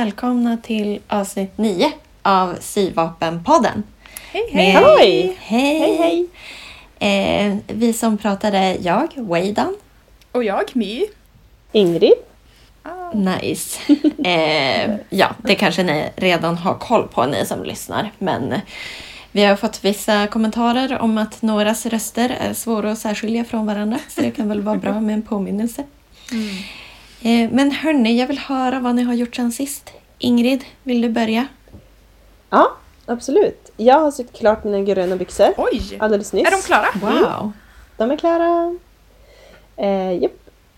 Välkomna till avsnitt 9 av Syvapenpodden. Hej, Med- hej! Halloj! Hej! Hej, hej! Eh, vi som pratar är jag, Weidan. Och jag, My. Ingrid? Ah, Nice. Eh, ja, det kanske ni redan har koll på, ni som lyssnar. Men eh, vi har fått vissa kommentarer om att någras röster är svåra att särskilja från varandra. Så det kan väl vara bra med en påminnelse. Eh, men hörni, jag vill höra vad ni har gjort sen sist. Ingrid, vill du börja? Ja, absolut. Jag har sytt klart mina gröna byxor Oj! alldeles nyss. Är de klara? Wow! De är klara. Eh, japp.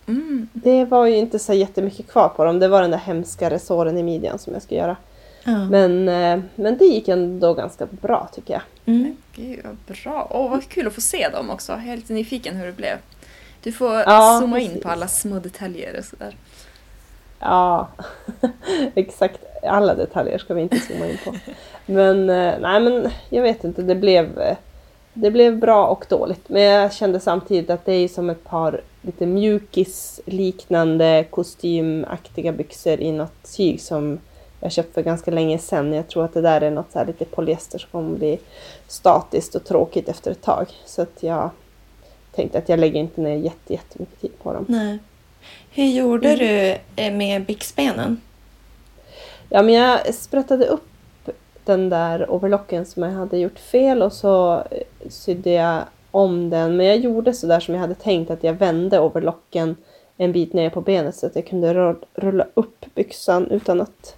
Mm. Det var ju inte så jättemycket kvar på dem. Det var den där hemska resåren i midjan som jag ska göra. Ja. Men, eh, men det gick ändå ganska bra tycker jag. Mm. Gud vad bra. Åh vad kul att få se dem också. Jag är lite nyfiken hur det blev. Du får Ja, zooma in precis. på alla små detaljer och sådär. Ja, exakt. Alla detaljer ska vi inte zooma in på. Men eh, nej, men jag vet inte. Det blev, eh, det blev bra och dåligt. Men jag kände samtidigt att det är som ett par lite mjukis liknande kostymaktiga byxor i något tyg som jag köpt för ganska länge sedan. Jag tror att det där är något så här lite polyester som kommer bli statiskt och tråkigt efter ett tag. Så att jag tänkte att jag lägger inte ner jätte, jättemycket tid på dem. Nej. Hur gjorde du eh, med byxbenen? Ja, men jag sprättade upp den där overlocken som jag hade gjort fel och så eh, sydde jag om den. Men jag gjorde så där som jag hade tänkt att jag vände overlocken en bit ner på benet så att jag kunde rulla upp byxan utan att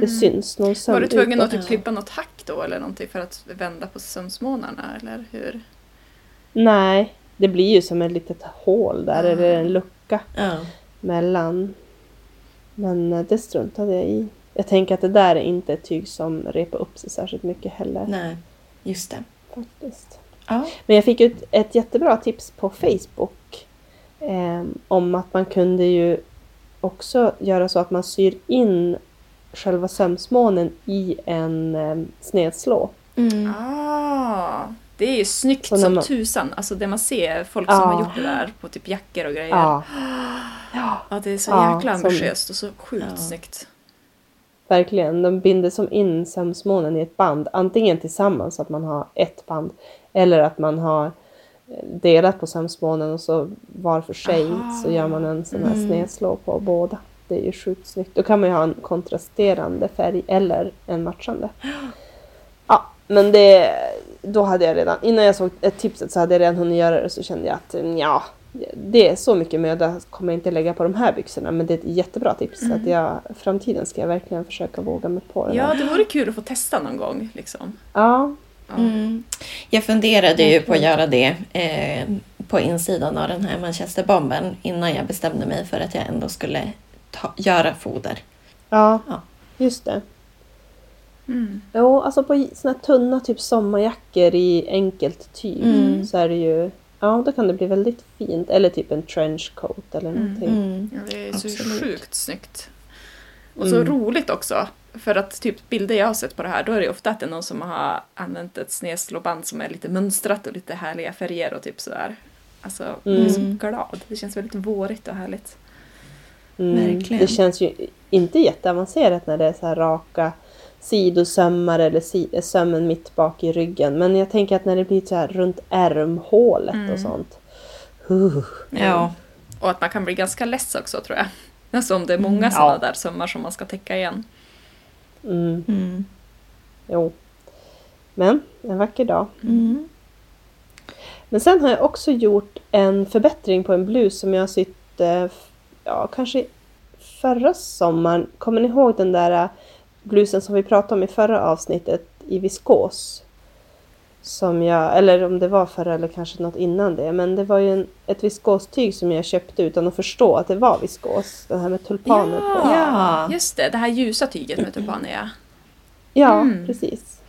det syns någon söm Var du tvungen att typ klippa något hack då eller någonting för att vända på sömsmånarna eller hur? Nej, det blir ju som ett litet hål där, Ah. eller en lucka Ja. mellan. Men eh, det struntade jag i. Jag tänker att det där är inte ett tyg som repar upp sig särskilt mycket heller. Nej, just det. Faktiskt. Ja. Men jag fick ett, ett jättebra tips på Facebook eh, om att man kunde ju också göra så att man syr in själva sömsmånen i en eh, snedslå. Mm. Ah, det är ju snyggt Så som man- tusan. Alltså det man ser folk Ja. som har gjort det där på typ jackor och grejer. Ja. ja, det är så Ja, jäkla som- ambitiöst och så sjukt Ja. snyggt. verkligen. De binder som in sömsmånen i ett band. Antingen tillsammans så att man har ett band. Eller att man har eh, delat på sömsmånen och så var för sig Aha. så gör man en sån här Mm. snedslå på båda. Det är ju sjukt snyggt. Då kan man ju ha en kontrasterande färg eller en matchande. Ja, men det, då hade jag redan, innan jag såg ett tipset så hade jag redan hunnit göra det så kände jag att mm, ja, det är så mycket möda kommer jag inte lägga på de här byxorna men det är ett jättebra tips. Så att jag, framtiden ska jag verkligen försöka våga mig på det Ja, det vore kul att få testa någon gång. Liksom. Ja, Ja. Mm. Jag funderade ju på att göra det eh, på insidan av den här manchesterbomben innan jag bestämde mig för att jag ändå skulle ta, göra foder. ja, Ja. just det. Mm. Jo, alltså på såna här tunna typ sommarjackor i enkelt tyg Mm. så är det ju, ja då kan det bli väldigt fint. Eller typ en trenchcoat eller Mm. någonting. Mm. Ja, det är så Absolut. sjukt snyggt. Och så Mm. roligt också. För att typ bilder jag har sett på det här, då är det ofta att det är någon som har använt ett snedslåband som är lite mönstrat och lite härliga färger och typ sådär. Alltså, jag är så Mm. glad. Det känns väldigt vårigt och härligt. Mm. Verkligen. Det känns ju inte jätteavancerat när det är så här raka sidosömmar eller si- sömmen mitt bak i ryggen. Men jag tänker att när det blir så här runt ärmhålet Mm. och sånt. Huh. Ja. Och att man kan bli ganska less också tror jag. Alltså om det är många Mm. sådana Ja. där sömmar som man ska täcka igen. Mm. Mm. Jo. Men en vacker dag. Mm. Men sen har jag också gjort en förbättring på en blus som jag sytt, eh, ja kanske förra sommaren. Kommer ni ihåg den där eh, blusen som vi pratade om i förra avsnittet i viskos? Som jag, eller om det var förra eller kanske något innan det. Men det var ju en, ett viskostyg som jag köpte utan att förstå att det var viskos. Den här med tulpaner på. Ja. Just det, det här ljusa tyget med tulpaner ja. Ja, Mm. precis.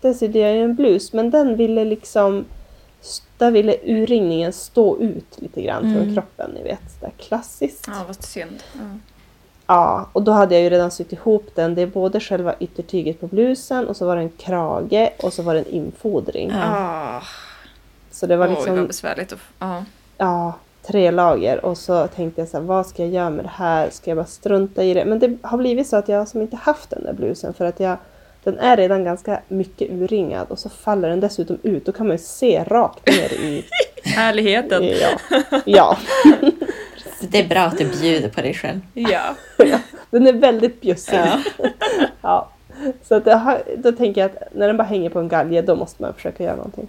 Där sydde jag ju en blus men den ville liksom där ville urringningen stå ut lite grann från Mm. kroppen, ni vet. Det där klassiskt. Ja, vad synd. Ja. Ja, och då hade jag ju redan sytt ihop den. Det är både själva yttertyget på blusen och så var det en krage och så var det en infodring. Ja. Ah, Så det var Oj, liksom, vad besvärligt. att f- Ja. ja, tre lager och så tänkte jag så här, vad ska jag göra med det här? Ska jag bara strunta i det? Men det har blivit så att jag som inte haft den där blusen för att jag den är redan ganska mycket urringad och så faller den dessutom ut. Då kan man ju se rakt ner i... Härligheten. ja. ja. Det är bra att du bjuder på dig själv. Ja. ja. Den är väldigt bjussig. Ja. ja. Så att har, då tänker jag att när den bara hänger på en galge då måste man försöka göra någonting.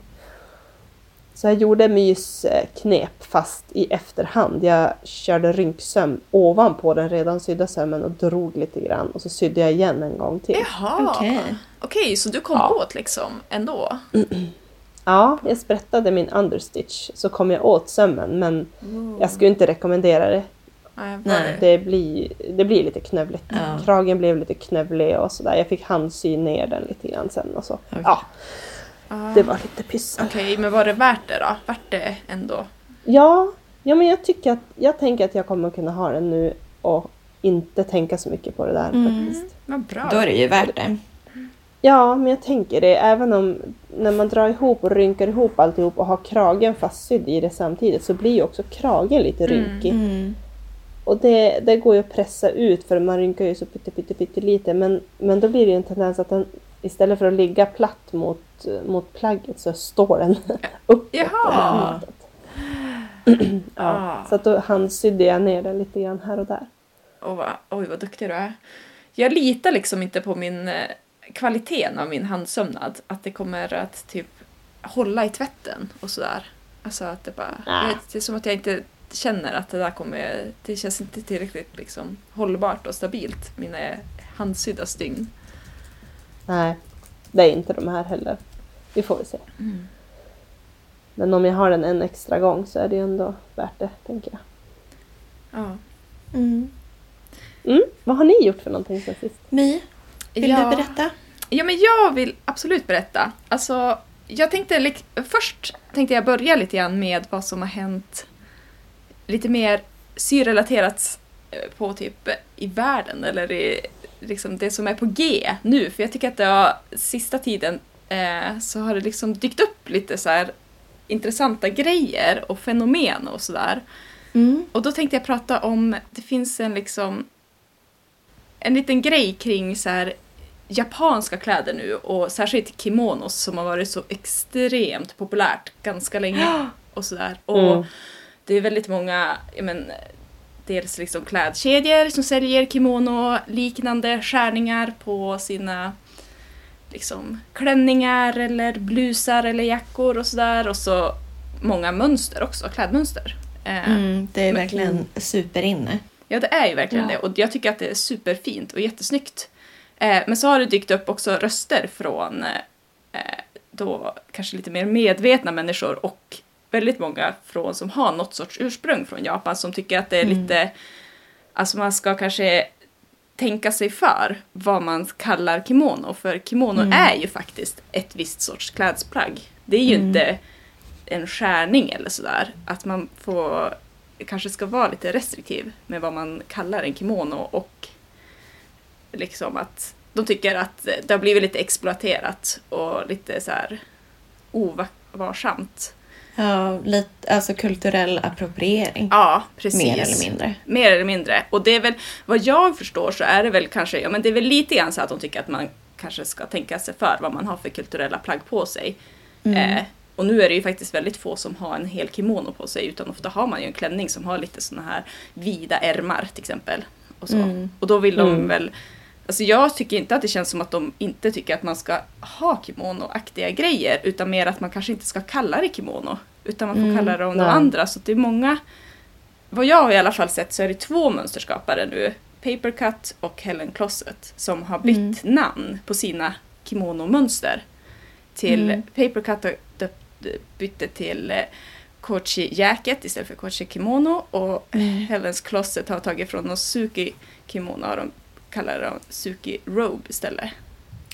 Så jag gjorde mysknep fast i efterhand. Jag körde rynksöm ovanpå den redan sydda sömmen och drog lite grann och så sydde jag igen en gång till. Jaha. Okej, Okej. så du kom Ja. åt liksom ändå? Ja, jag sprättade min understitch så kom jag åt sömmen men jag skulle inte rekommendera det. Nej, det- blir, det blir lite knövligt. Ja. Kragen blev lite knövlig och sådär. Jag fick handsy ner den lite grann sen och så. Okej. Ja, Ah. det var lite pyssel. Okej, men var det värt det då? Vart det ändå? Ja, ja men jag tycker att jag tänker att jag kommer kunna ha den nu och inte tänka så mycket på det där Mm. faktiskt. Vad bra. Då är det ju värt det. Ja, men jag tänker det. Även om när man drar ihop och rynkar ihop alltihop och har kragen fastsydd i det samtidigt så blir ju också kragen lite Mm. rynkig. Mm. Och det, det går ju att pressa ut för man rynkar ju så pytte, pytte, pytte lite. Men, men då blir det ju en tendens att den istället för att ligga platt mot, mot plagget så står den uppåt. Jaha. ja, Ah. Så att då handsydde jag ner den lite grann här och där. Vad, oj, vad duktig du är. Jag litar liksom inte på min eh, kvaliteten av min handsömnad. Att det kommer att typ hålla i tvätten och sådär. Alltså att det bara... Ah. Vet, det är som att jag inte känner att det där kommer... Det känns inte tillräckligt liksom hållbart och stabilt. Mina handsydda stygn. Nej, det är inte de här heller. Vi får väl se. Men om jag har den en extra gång så är det ju ändå värt det, tänker jag. Ja. Mm. Mm. Vad har ni gjort för någonting sen sist? My, vill Ja. du berätta? Ja, men jag vill absolut berätta. Alltså, jag tänkte, först tänkte jag börja lite grann med vad som har hänt lite mer syrrelaterat eh, på typ i världen eller i liksom det som är på G nu. För jag tycker att det har, sista tiden eh, så har det liksom dykt upp lite så här intressanta grejer och fenomen och sådär. Mm. Och då tänkte jag prata om, det finns en liksom en liten grej kring så här japanska kläder nu och särskilt kimonos som har varit så extremt populärt ganska länge och sådär. Och Mm. det är väldigt många, men, dels liksom klädkedjor som säljer kimono liknande skärningar på sina liksom klänningar eller blusar eller jackor och sådär och så många mönster också, klädmönster. Eh, Mm, det är verkligen superinne. Ja, det är ju verkligen Ja. det. Och jag tycker att det är superfint och jättesnyggt. Eh, men så har det dykt upp också röster från eh, då kanske lite mer medvetna människor och väldigt många från som har något sorts ursprung från Japan som tycker att det är Mm. lite, alltså man ska kanske tänka sig för vad man kallar kimono. För kimono Mm. är ju faktiskt ett visst sorts klädesplagg. Det är ju Mm. inte en skärning eller sådär. Att man får kanske ska vara lite restriktiv med vad man kallar en kimono och liksom att de tycker att det har blivit lite exploaterat och lite så här ovarsamt. Ja, lite, alltså kulturell appropriering. Ja, precis. mer eller mindre. Mer eller mindre. Och det är väl, vad jag förstår så är det väl kanske, ja men det är väl lite grann så att de tycker att man kanske ska tänka sig för vad man har för kulturella plagg på sig. Mm. Eh, och nu är det ju faktiskt väldigt få som har en hel kimono på sig utan ofta har man ju en klänning som har lite såna här vida ärmar till exempel. Och, så. Mm. och då vill de Mm. väl Alltså jag tycker inte att det känns som att de inte tycker att man ska ha kimonoaktiga grejer utan mer att man kanske inte ska kalla det kimono. Utan man får Mm, kalla det om nej. andra. Så det är många vad jag har i alla fall sett så är det två mönsterskapare nu, Papercut och Helen Closet, som har bytt Mm. namn på sina kimonomönster. Till Mm. Papercut har bytte till eh, Kochi Jacket istället för Kochi Kimono och Mm. Helens Closet har tagit från Nosuki Kimono och de kallar det Suki Robe istället.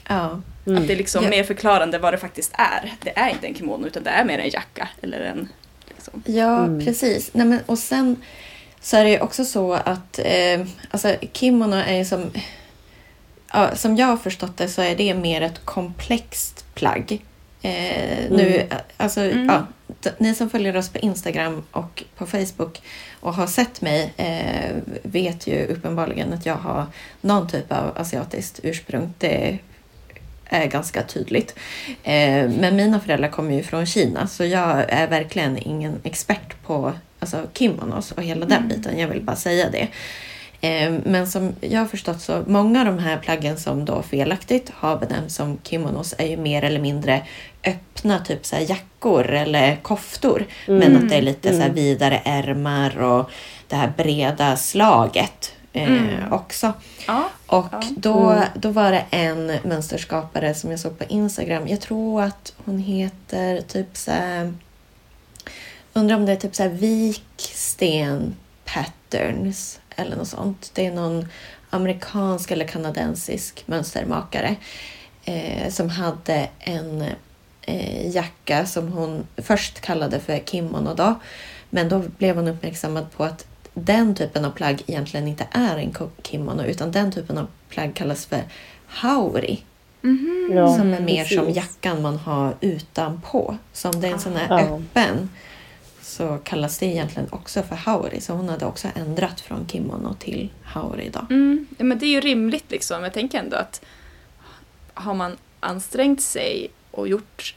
Ja. Mm. Att det är liksom Ja. mer förklarande vad det faktiskt är. Det är inte en kimono utan det är mer en jacka eller en liksom. Ja, Mm. precis. Nej, men, och sen så är det ju också så att eh, alltså, kimono är ju som... Ja, som jag har förstått det så är det mer ett komplext plagg Eh, nu, Mm. alltså, ja, d- ni som följer oss på Instagram och på Facebook och har sett mig eh, vet ju uppenbarligen att jag har någon typ av asiatiskt ursprung. Det är ganska tydligt. Eh, men mina föräldrar kommer ju från Kina så jag är verkligen ingen expert på alltså, kimonos och hela den biten. Jag vill bara säga det. Eh, Men som jag har förstått så många av de här plaggen som då felaktigt har benämnts som kimonos är ju mer eller mindre öppna typ så jackor eller koftor. Men att det är lite så här vidare ärmar och det här breda slaget eh, också. Ja. Och Ja. då, då var det en mönsterskapare som jag såg på Instagram. Jag tror att hon heter typ så här, Undrar om det är typ så här viksten patterns eller något sånt. Det är någon amerikansk eller kanadensisk mönstermakare eh, som hade en eh, jacka som hon först kallade för kimono då. Men då blev hon uppmärksammad på att den typen av plagg egentligen inte är en kimono utan den typen av plagg kallas för hauri. Ja, som är mer som precis. jackan man har utanpå. Så om det är en sån här Ja. öppen så kallas det egentligen också för hauri. Så hon hade också ändrat från kimono till hauri då. Mm, ja, men det är ju rimligt liksom. Jag tänker ändå att har man ansträngt sig och gjort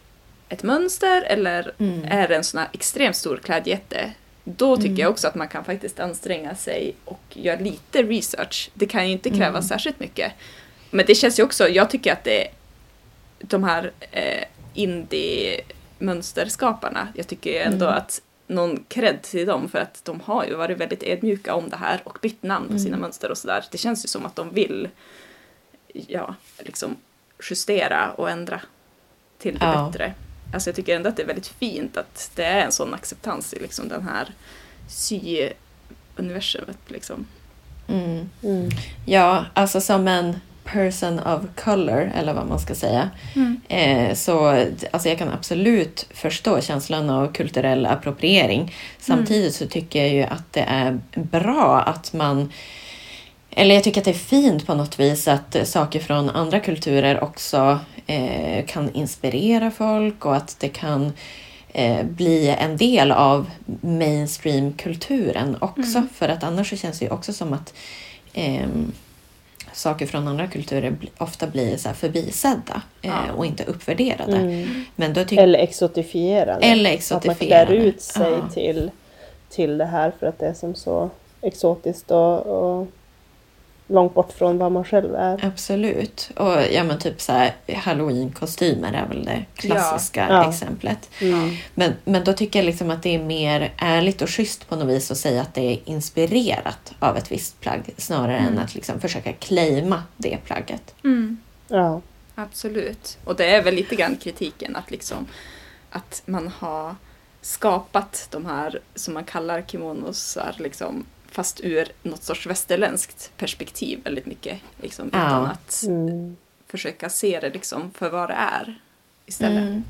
ett mönster eller Mm. är det en sån här extremt stor klädjätte då tycker Mm. jag också att man kan faktiskt anstränga sig och göra lite research. Det kan ju inte kräva Mm. särskilt mycket. Men det känns ju också, jag tycker att det de här eh, indie-mönsterskaparna, jag tycker ändå Mm. att någon cred till dem för att de har ju varit väldigt ödmjuka om det här och bytt namn på sina Mm. mönster och sådär. Det känns ju som att de vill ja, liksom justera och ändra till det Ja. bättre. Alltså jag tycker ändå att det är väldigt fint att det är en sån acceptans i liksom den här sy-universumet. Liksom. Mm. Mm. Ja, alltså som en person of color, eller vad man ska säga. Eh, så alltså jag kan absolut förstå känslan av kulturell appropriering. Samtidigt så tycker jag ju att det är bra att man eller jag tycker att det är fint på något vis att saker från andra kulturer också eh, kan inspirera folk och att det kan eh, bli en del av mainstream-kulturen också. För att annars så känns det ju också som att ehm, saker från andra kulturer ofta blir så förbisedda eh, Ja. och inte uppvärderade. Mm. Men då Eller exotifierade. Eller Att man klär exotifierade. ut sig Ja. till, till det här för att det är som så exotiskt och, och långt bort från vad man själv är. Absolut. Och ja men typ så här halloween-kostymer är väl det klassiska Ja. exemplet. Mm. Men, men då tycker jag liksom att det är mer ärligt och schysst på något vis att säga att det är inspirerat av ett visst plagg snarare än att liksom försöka claima det plagget. Ja. Absolut. Och det är väl lite grann kritiken att liksom att man har skapat de här som man kallar kimonosar liksom fast ur något sorts västerländskt perspektiv väldigt mycket. Liksom, Ja. Utan att Mm. försöka se det liksom för vad det är istället. Mm.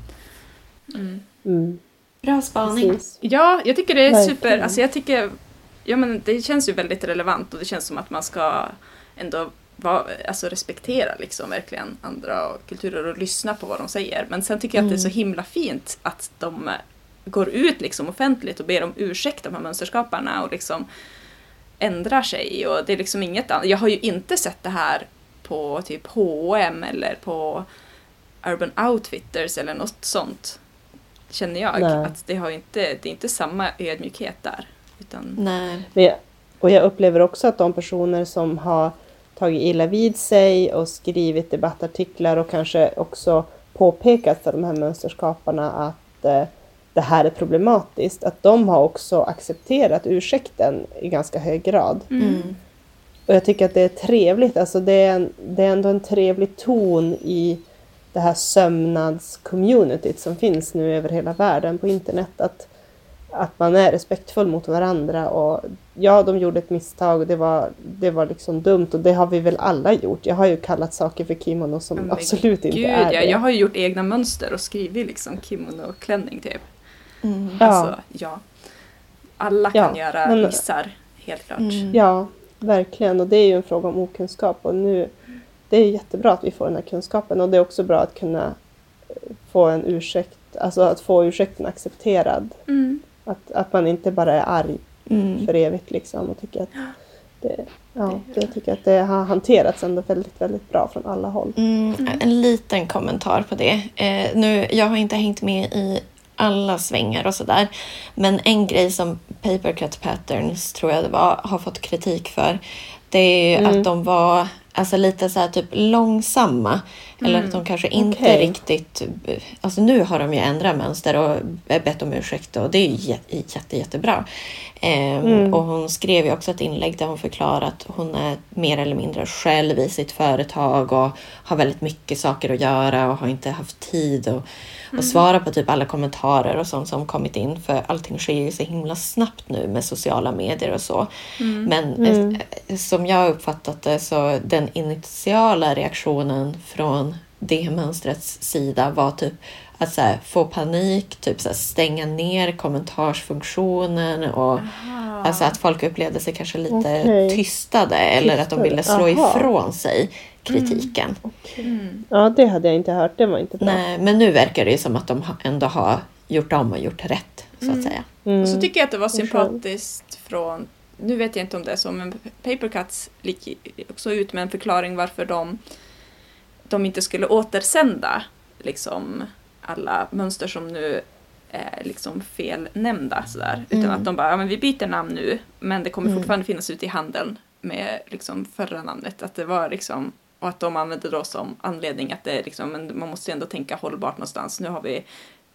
Mm. Mm. Bra spaning. Precis. Ja, jag tycker det är Verkligen. super, alltså jag tycker, ja men det känns ju väldigt relevant och det känns som att man ska ändå vara, alltså respektera liksom verkligen andra kulturer och lyssna på vad de säger. Men sen tycker jag att det är så himla fint att de går ut liksom offentligt och ber om ursäkt de här mönsterskaparna och liksom ändrar sig och det är liksom inget annat. Jag har ju inte sett det här på typ H&M eller på Urban Outfitters eller något sånt. Känner jag. Nej. Att det, har inte, det är inte samma ödmjukhet där. Utan, Nej. Men jag, och jag upplever också att de personer som har tagit illa vid sig och skrivit debattartiklar och kanske också påpekat för de här mönsterskaparna att eh, det här är problematiskt, att de har också accepterat ursäkten i ganska hög grad. Mm. Och jag tycker att det är trevligt, alltså det är, en, det är ändå en trevlig ton i det här sömnadscommunityt som finns nu över hela världen på internet. Att, att man är respektfull mot varandra och ja, de gjorde ett misstag och det var, det var liksom dumt och det har vi väl alla gjort. Jag har ju kallat saker för kimono som absolut inte Gud, är ja, det. jag har ju gjort egna mönster och skrivit liksom kimono-klänning typ. Mm. Ja. Alltså, ja. Alla kan Ja, göra men- missar, helt klart. Mm. Ja, verkligen. Och det är ju en fråga om okunskap. Och nu, det är jättebra att vi får den här kunskapen. Och det är också bra att kunna eh, få en ursäkt, alltså att få ursäkten accepterad. Mm. Att, att man inte bara är arg Mm. för evigt liksom och tycker att det, ja, det tycker jag att det har hanterats ändå väldigt, väldigt bra från alla håll. Mm, en liten kommentar på det. Eh, nu, jag har inte hängt med i alla svängar och sådär. Men en grej som Papercut Patterns, tror jag det var, har fått kritik för. Det är ju Mm. att de var alltså, lite så här typ långsamma. Eller Mm. att de kanske inte Okej. riktigt... Alltså nu har de ju ändrat mönster och bett om ursäkt och det är ju jätte, jätte, jättebra. Ehm, Mm. Och hon skrev ju också ett inlägg där hon förklarar att hon är mer eller mindre själv i sitt företag och har väldigt mycket saker att göra och har inte haft tid att, att svara på typ alla kommentarer och sånt som kommit in för allting sker ju så himla snabbt nu med sociala medier och så. Men Mm. eh, som jag uppfattat det så den initiala reaktionen från det mönstrets sida var typ att så här, få panik, typ så här, stänga ner kommentarsfunktionen och alltså att folk upplevde sig kanske lite Okej. tystade eller att de ville slå aha. ifrån sig kritiken. Mm. Ja, det hade jag inte hört. Det var inte bra. Nej, men nu verkar det ju som att de ändå har gjort om och gjort rätt så att säga. Mm. Och så tycker jag att det var sympatiskt från, nu vet jag inte om det är så, men Papercuts gick också ut med en förklaring varför de, de inte skulle återsända liksom alla mönster som nu är liksom felnämnda sådär. Utan Mm. att de bara, ja men vi byter namn nu, men det kommer Mm. fortfarande finnas ute i handeln med liksom förra namnet. Att det var liksom, och att de använde då som anledning att det är liksom, men man måste ju ändå tänka hållbart någonstans. Nu har vi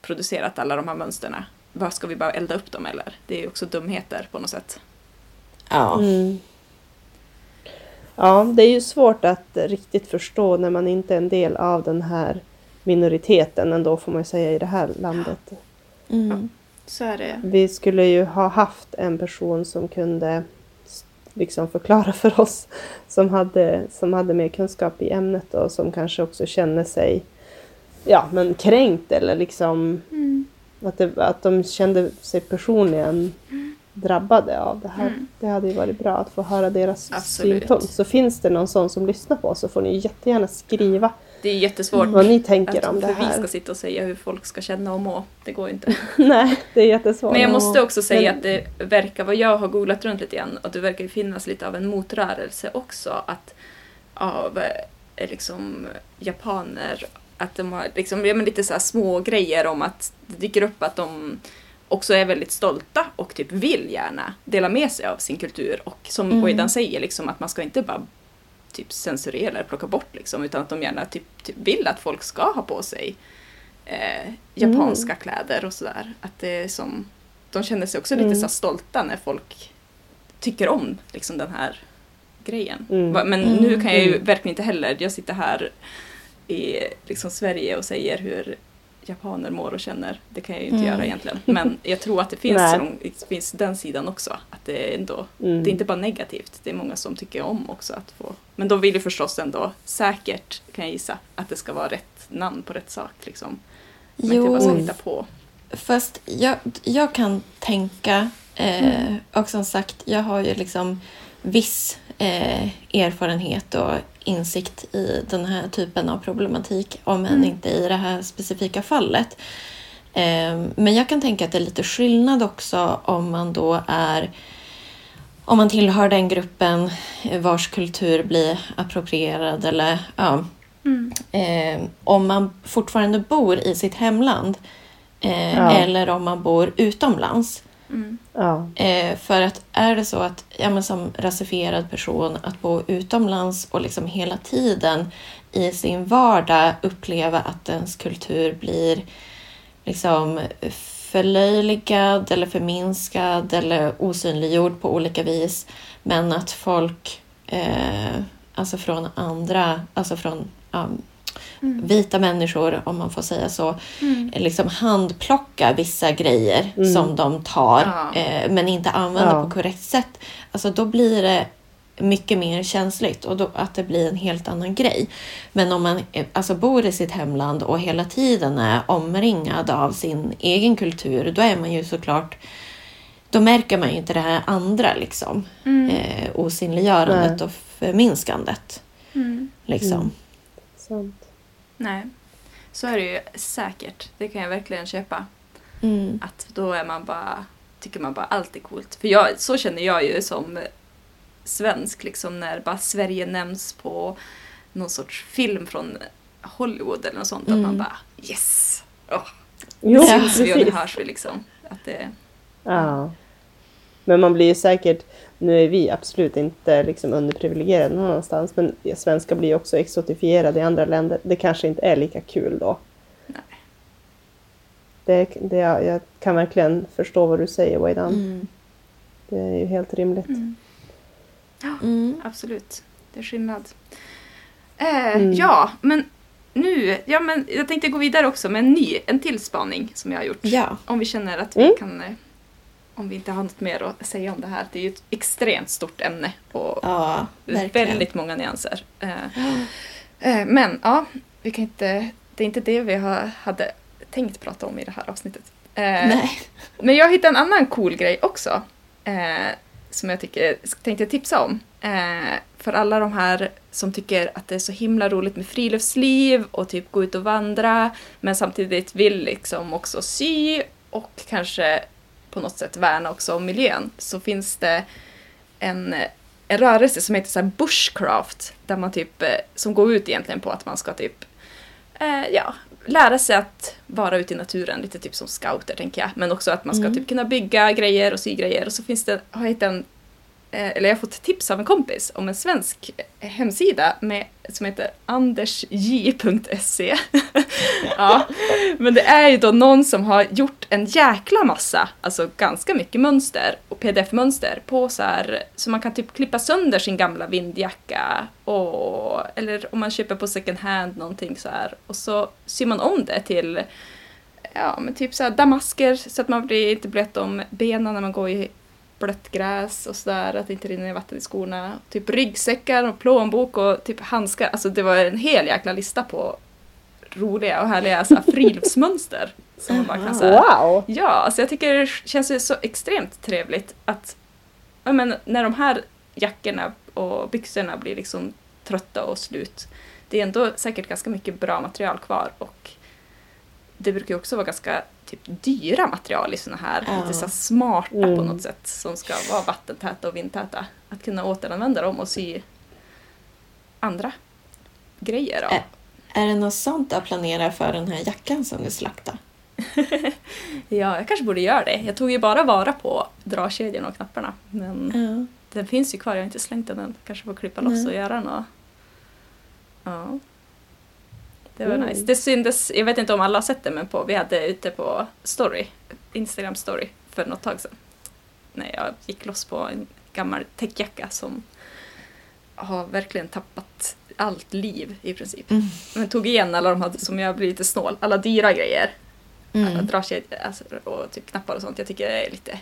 producerat alla de här mönsterna. Vad ska vi bara elda upp dem eller? Det är ju också dumheter på något sätt. Ja. Mm. Ja, det är ju svårt att riktigt förstå när man inte är en del av den här minoriteten ändå får man ju säga i det här landet. Mm. Så är det. Vi skulle ju ha haft en person som kunde liksom förklara för oss som hade, som hade mer kunskap i ämnet och som kanske också känner sig ja, men kränkt eller liksom att, det, att de kände sig personligen drabbade av det här. Mm. Det hade ju varit bra att få höra deras Absolut. synpunkt. Så finns det någon sån som lyssnar på oss så får ni jättegärna skriva Det är jättesvårt vad ni tänker att om det för vi här. ska sitta och säga hur folk ska känna och må. Det går ju inte. Nej, det är jättesvårt. Men jag måste också säga att det verkar, vad jag har googlat runt lite grann, att det verkar finnas lite av en motrörelse också. Att av eh, liksom japaner, att de har liksom, ja, men lite så här små grejer om att det dyker upp att de också är väldigt stolta och typ vill gärna dela med sig av sin kultur. Och som Mm. Oidan säger, liksom, att man ska inte bara typ censurera eller plocka bort liksom, utan att de gärna typ, typ vill att folk ska ha på sig eh, japanska kläder och sådär. Att det är som, de känner sig också lite Mm. så här stolta när folk tycker om liksom den här grejen. Mm. Men Mm. nu kan jag ju Mm. verkligen inte heller, jag sitter här i liksom Sverige och säger hur japaner mår och känner. Det kan jag ju inte Mm. göra egentligen. Men jag tror att det finns, som- det finns den sidan också. Att det ändå Mm. det är inte bara negativt, det är många som tycker om också att få. Men de vill ju förstås ändå säkert, kan jag gissa, att det ska vara rätt namn på rätt sak. Liksom. Man inte bara Jo, hitta på. fast jag, jag kan tänka, eh, och som sagt, jag har ju liksom viss eh, erfarenhet och insikt i den här typen av problematik, om än Mm. inte i det här specifika fallet. Eh, men jag kan tänka att det är lite skillnad också om man då är om man tillhör den gruppen vars kultur blir approprierad eller ja, Mm. eh, om man fortfarande bor i sitt hemland eh, Ja. eller om man bor utomlands. Mm. Ja. Eh, för att är det så att ja, men som rasifierad person att bo utomlands och liksom hela tiden i sin vardag uppleva att ens kultur blir liksom förlöjligad eller förminskad eller osynliggjord på olika vis. Men att folk, eh, alltså från andra, alltså från um, vita människor om man får säga så, Mm. liksom handplocka vissa grejer Mm. som de tar Ja. eh, men inte använder Ja. på korrekt sätt. Alltså då blir det mycket mer känsligt och då, att det blir en helt annan grej. Men om man eh, alltså, bor i sitt hemland och hela tiden är omringad av sin egen kultur, då är man ju såklart då märker man ju inte det här andra liksom. Mm. Eh, osynliggörandet Nej. och förminskandet. Mm. Liksom. Mm. Nej. Så är det ju säkert. Det kan jag verkligen köpa. Mm. Att då är man bara, tycker man bara allt är coolt. För jag, så känner jag ju som svensk, liksom när bara Sverige nämns på någon sorts film från Hollywood eller något sånt. Att Mm. man bara yes! Oh, Jo, Ja, syns vi och precis. det hörs vi liksom. Att det, Ja. Men man blir ju säkert, nu är vi absolut inte liksom underprivilegierade någon annanstans, men svenskar blir också exotifierade i andra länder. Det kanske inte är lika kul då. Nej. Det, det, jag kan verkligen förstå vad du säger, Waidan. Mm. Det är ju helt rimligt. mm, Mm. absolut, det är skillnad. Eh, Mm. Ja, men nu, ja men jag tänkte gå vidare också med en ny, en till spaning som jag har gjort. Ja. Om vi känner att vi Mm. kan, eh, om vi inte har något mer att säga om det här. Det är ju ett extremt stort ämne och Ja, väldigt många nyanser. Eh, eh, Men ja, vi kan inte, det är inte det vi hade tänkt prata om i det här avsnittet. Eh, Nej. Men jag hittade en annan cool grej också. Som jag tycker, tänkte tipsa om. För alla de här som tycker att det är så himla roligt med friluftsliv och typ gå ut och vandra. Men samtidigt vill liksom också sy och kanske på något sätt värna också om miljön. Så finns det en, en rörelse som heter så bushcraft. Där man typ, eh, som går ut egentligen på att man ska typ eh, ja, lära sig att vara ute i naturen, lite typ som scouter tänker jag. Men också att man ska Mm. typ kunna bygga grejer och sy grejer. Och så finns det, har jag hittat en, Eh, eller jag har fått tips av en kompis om en svensk hemsida med, som heter andersj.se. ja, men det är ju då någon som har gjort en jäkla massa, alltså ganska mycket mönster och pdf-mönster på så här, så man kan typ klippa sönder sin gamla vindjacka och, eller om man köper på second hand någonting så här och så syr man om det till ja, men typ så här damasker så att man blir inte blöt om benen när man går i blött gräs och sådär, att det inte rinner vatten i skorna. Typ ryggsäckar och plånbok och typ handskar. Alltså det var en hel jäkla lista på roliga och härliga så här, friluftsmönster. Som man bara kan så här, Wow! Ja, alltså jag tycker det känns ju så extremt trevligt att ja, men, när de här jackorna och byxorna blir liksom trötta och slut. Det är ändå säkert ganska mycket bra material kvar och det brukar ju också vara ganska typ dyra material i såna här Ja. lite så smarta på Mm. något sätt som ska vara vattentäta och vindtäta. Att kunna återanvända dem och sy andra grejer av. Ä- Är det något sånt du planerar för den här jackan som du slaktade? Ja, jag kanske borde göra det. Jag tog ju bara vara på dragkedjorna och knapparna. Men Ja. den finns ju kvar, jag har inte slängt den än. Kanske får klippa loss Nej. och göra något. Ja. Det var Mm. nice. Det syntes, jag vet inte om alla har sett det, men på, vi hade ute på story, Instagram story, för något tag sedan. När jag gick loss på en gammal täckjacka som har verkligen tappat allt liv i princip. Mm. Men tog igen alla de hade, som jag blir lite snål, alla dyra grejer. Alla Mm. dragkedjor alltså, och typ knappar och sånt. Jag tycker det är lite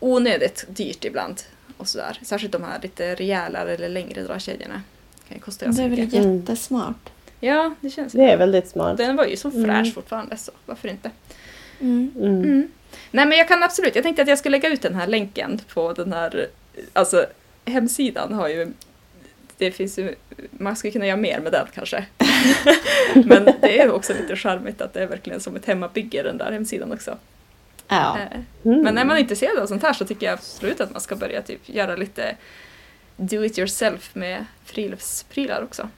onödigt dyrt ibland. Och sådär. Särskilt de här lite rejälare eller längre dragkedjorna. Kan ju kosta Det är ganska väl mycket. Jättesmart. Ja, det känns Det är väldigt smart. Den var ju så fräsch Mm. fortfarande så varför inte? Mm. Mm. Mm. Nej men jag kan absolut, jag tänkte att jag skulle lägga ut den här länken på den här, alltså hemsidan har ju, det finns ju, man skulle kunna göra mer med den kanske. men det är också lite charmigt att det är verkligen som ett hemmabygge den där hemsidan också. Ja. Eh, Mm. Men är man intresserad av sånt här så tycker jag absolut att man ska börja typ göra lite do it yourself med friluftsprylar också.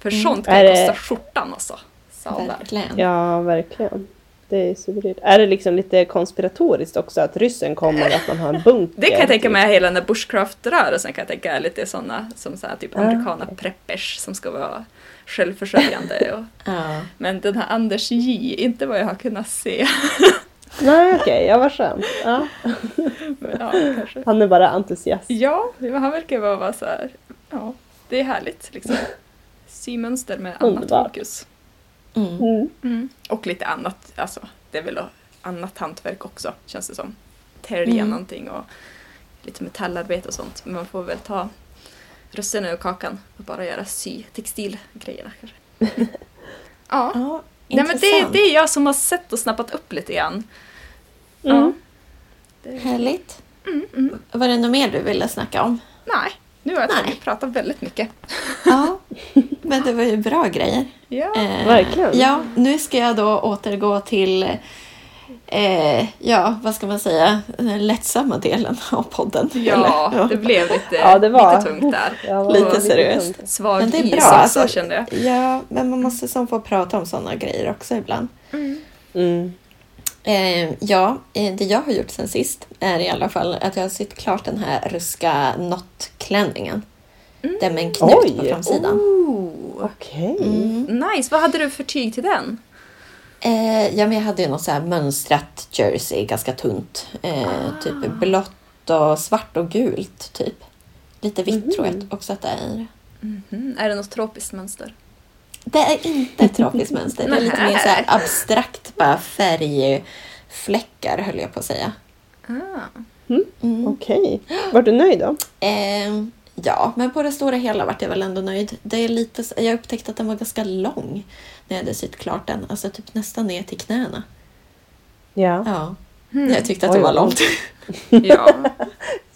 För Mm. sånt kan Är det- kosta skjortan alltså. Sadlar. Verkligen. Ja, verkligen. Det är superdyrt. Är det liksom lite konspiratoriskt också att ryssen kommer, att man har en bunker? Det kan jag tänka typ? mig, hela den där bushcraft-rörelsen kan jag tänka är lite sådana som så här, typ Ah, americana okej. preppers som ska vara självförsörjande. Och, Ja. men den här Anders J, inte vad jag har kunnat se. Nej, okej. ja, vad skönt. Ja. Men, ja. Han är bara entusiast. ja, han verkar vara så här, ja, det är härligt liksom. Symönster med annat Underbart. fokus. Mm. Mm. Mm. Och lite annat, alltså det är väl annat hantverk också känns det som. Tälja Mm. någonting och lite metallarbete och sånt. Men man får väl ta russinen ur kakan och bara göra sy textilgrejerna kanske. ja, Ja, Nej, men det, det är jag som har sett och snappat upp lite grann. Mm. Ja. Det, Härligt. mm, mm. Var det något mer du ville snacka om? Nej, nu har jag pratat väldigt mycket. Ja, Men det var ju bra grejer. Ja. Eh, Verkligen. Ja, nu ska jag då återgå till eh, ja, vad ska man säga, den lättsamma delen av podden. Ja, Eller? det blev lite, Ja, det var- lite tungt där. Ja, Lite seriöst. tungt. Svag Men det är bra, också alltså. kände jag. Ja, men man måste som få prata om sådana grejer också ibland. Mm. Eh, ja, eh, det jag har gjort sen sist är i alla fall att jag har sytt klart den här ryska knottklänningen. Den med en knut på Oj. framsidan. Ooh. Okej. Mm. Nice, vad hade du för tyg till den? Eh, ja, men jag hade ju något så här mönstrat jersey, ganska tunt. Eh, Typ blått och svart och gult, typ. Lite vitt tror jag också att det är. Mm, är det något tropiskt mönster? Det är inte ett tropiskt mönster. Det är lite mer så här abstrakt, bara färgfläckar höll jag på att säga. Ah. Mm. Okej. Var du nöjd då? Eh, ja, men på det stora hela vart jag väl ändå nöjd. Det är lite, jag upptäckte att den var ganska lång när jag hade sytt klart den. Alltså typ nästan ner till knäna. Ja. Ja, Hmm. jag tyckte att Oj, det var långt. Ja.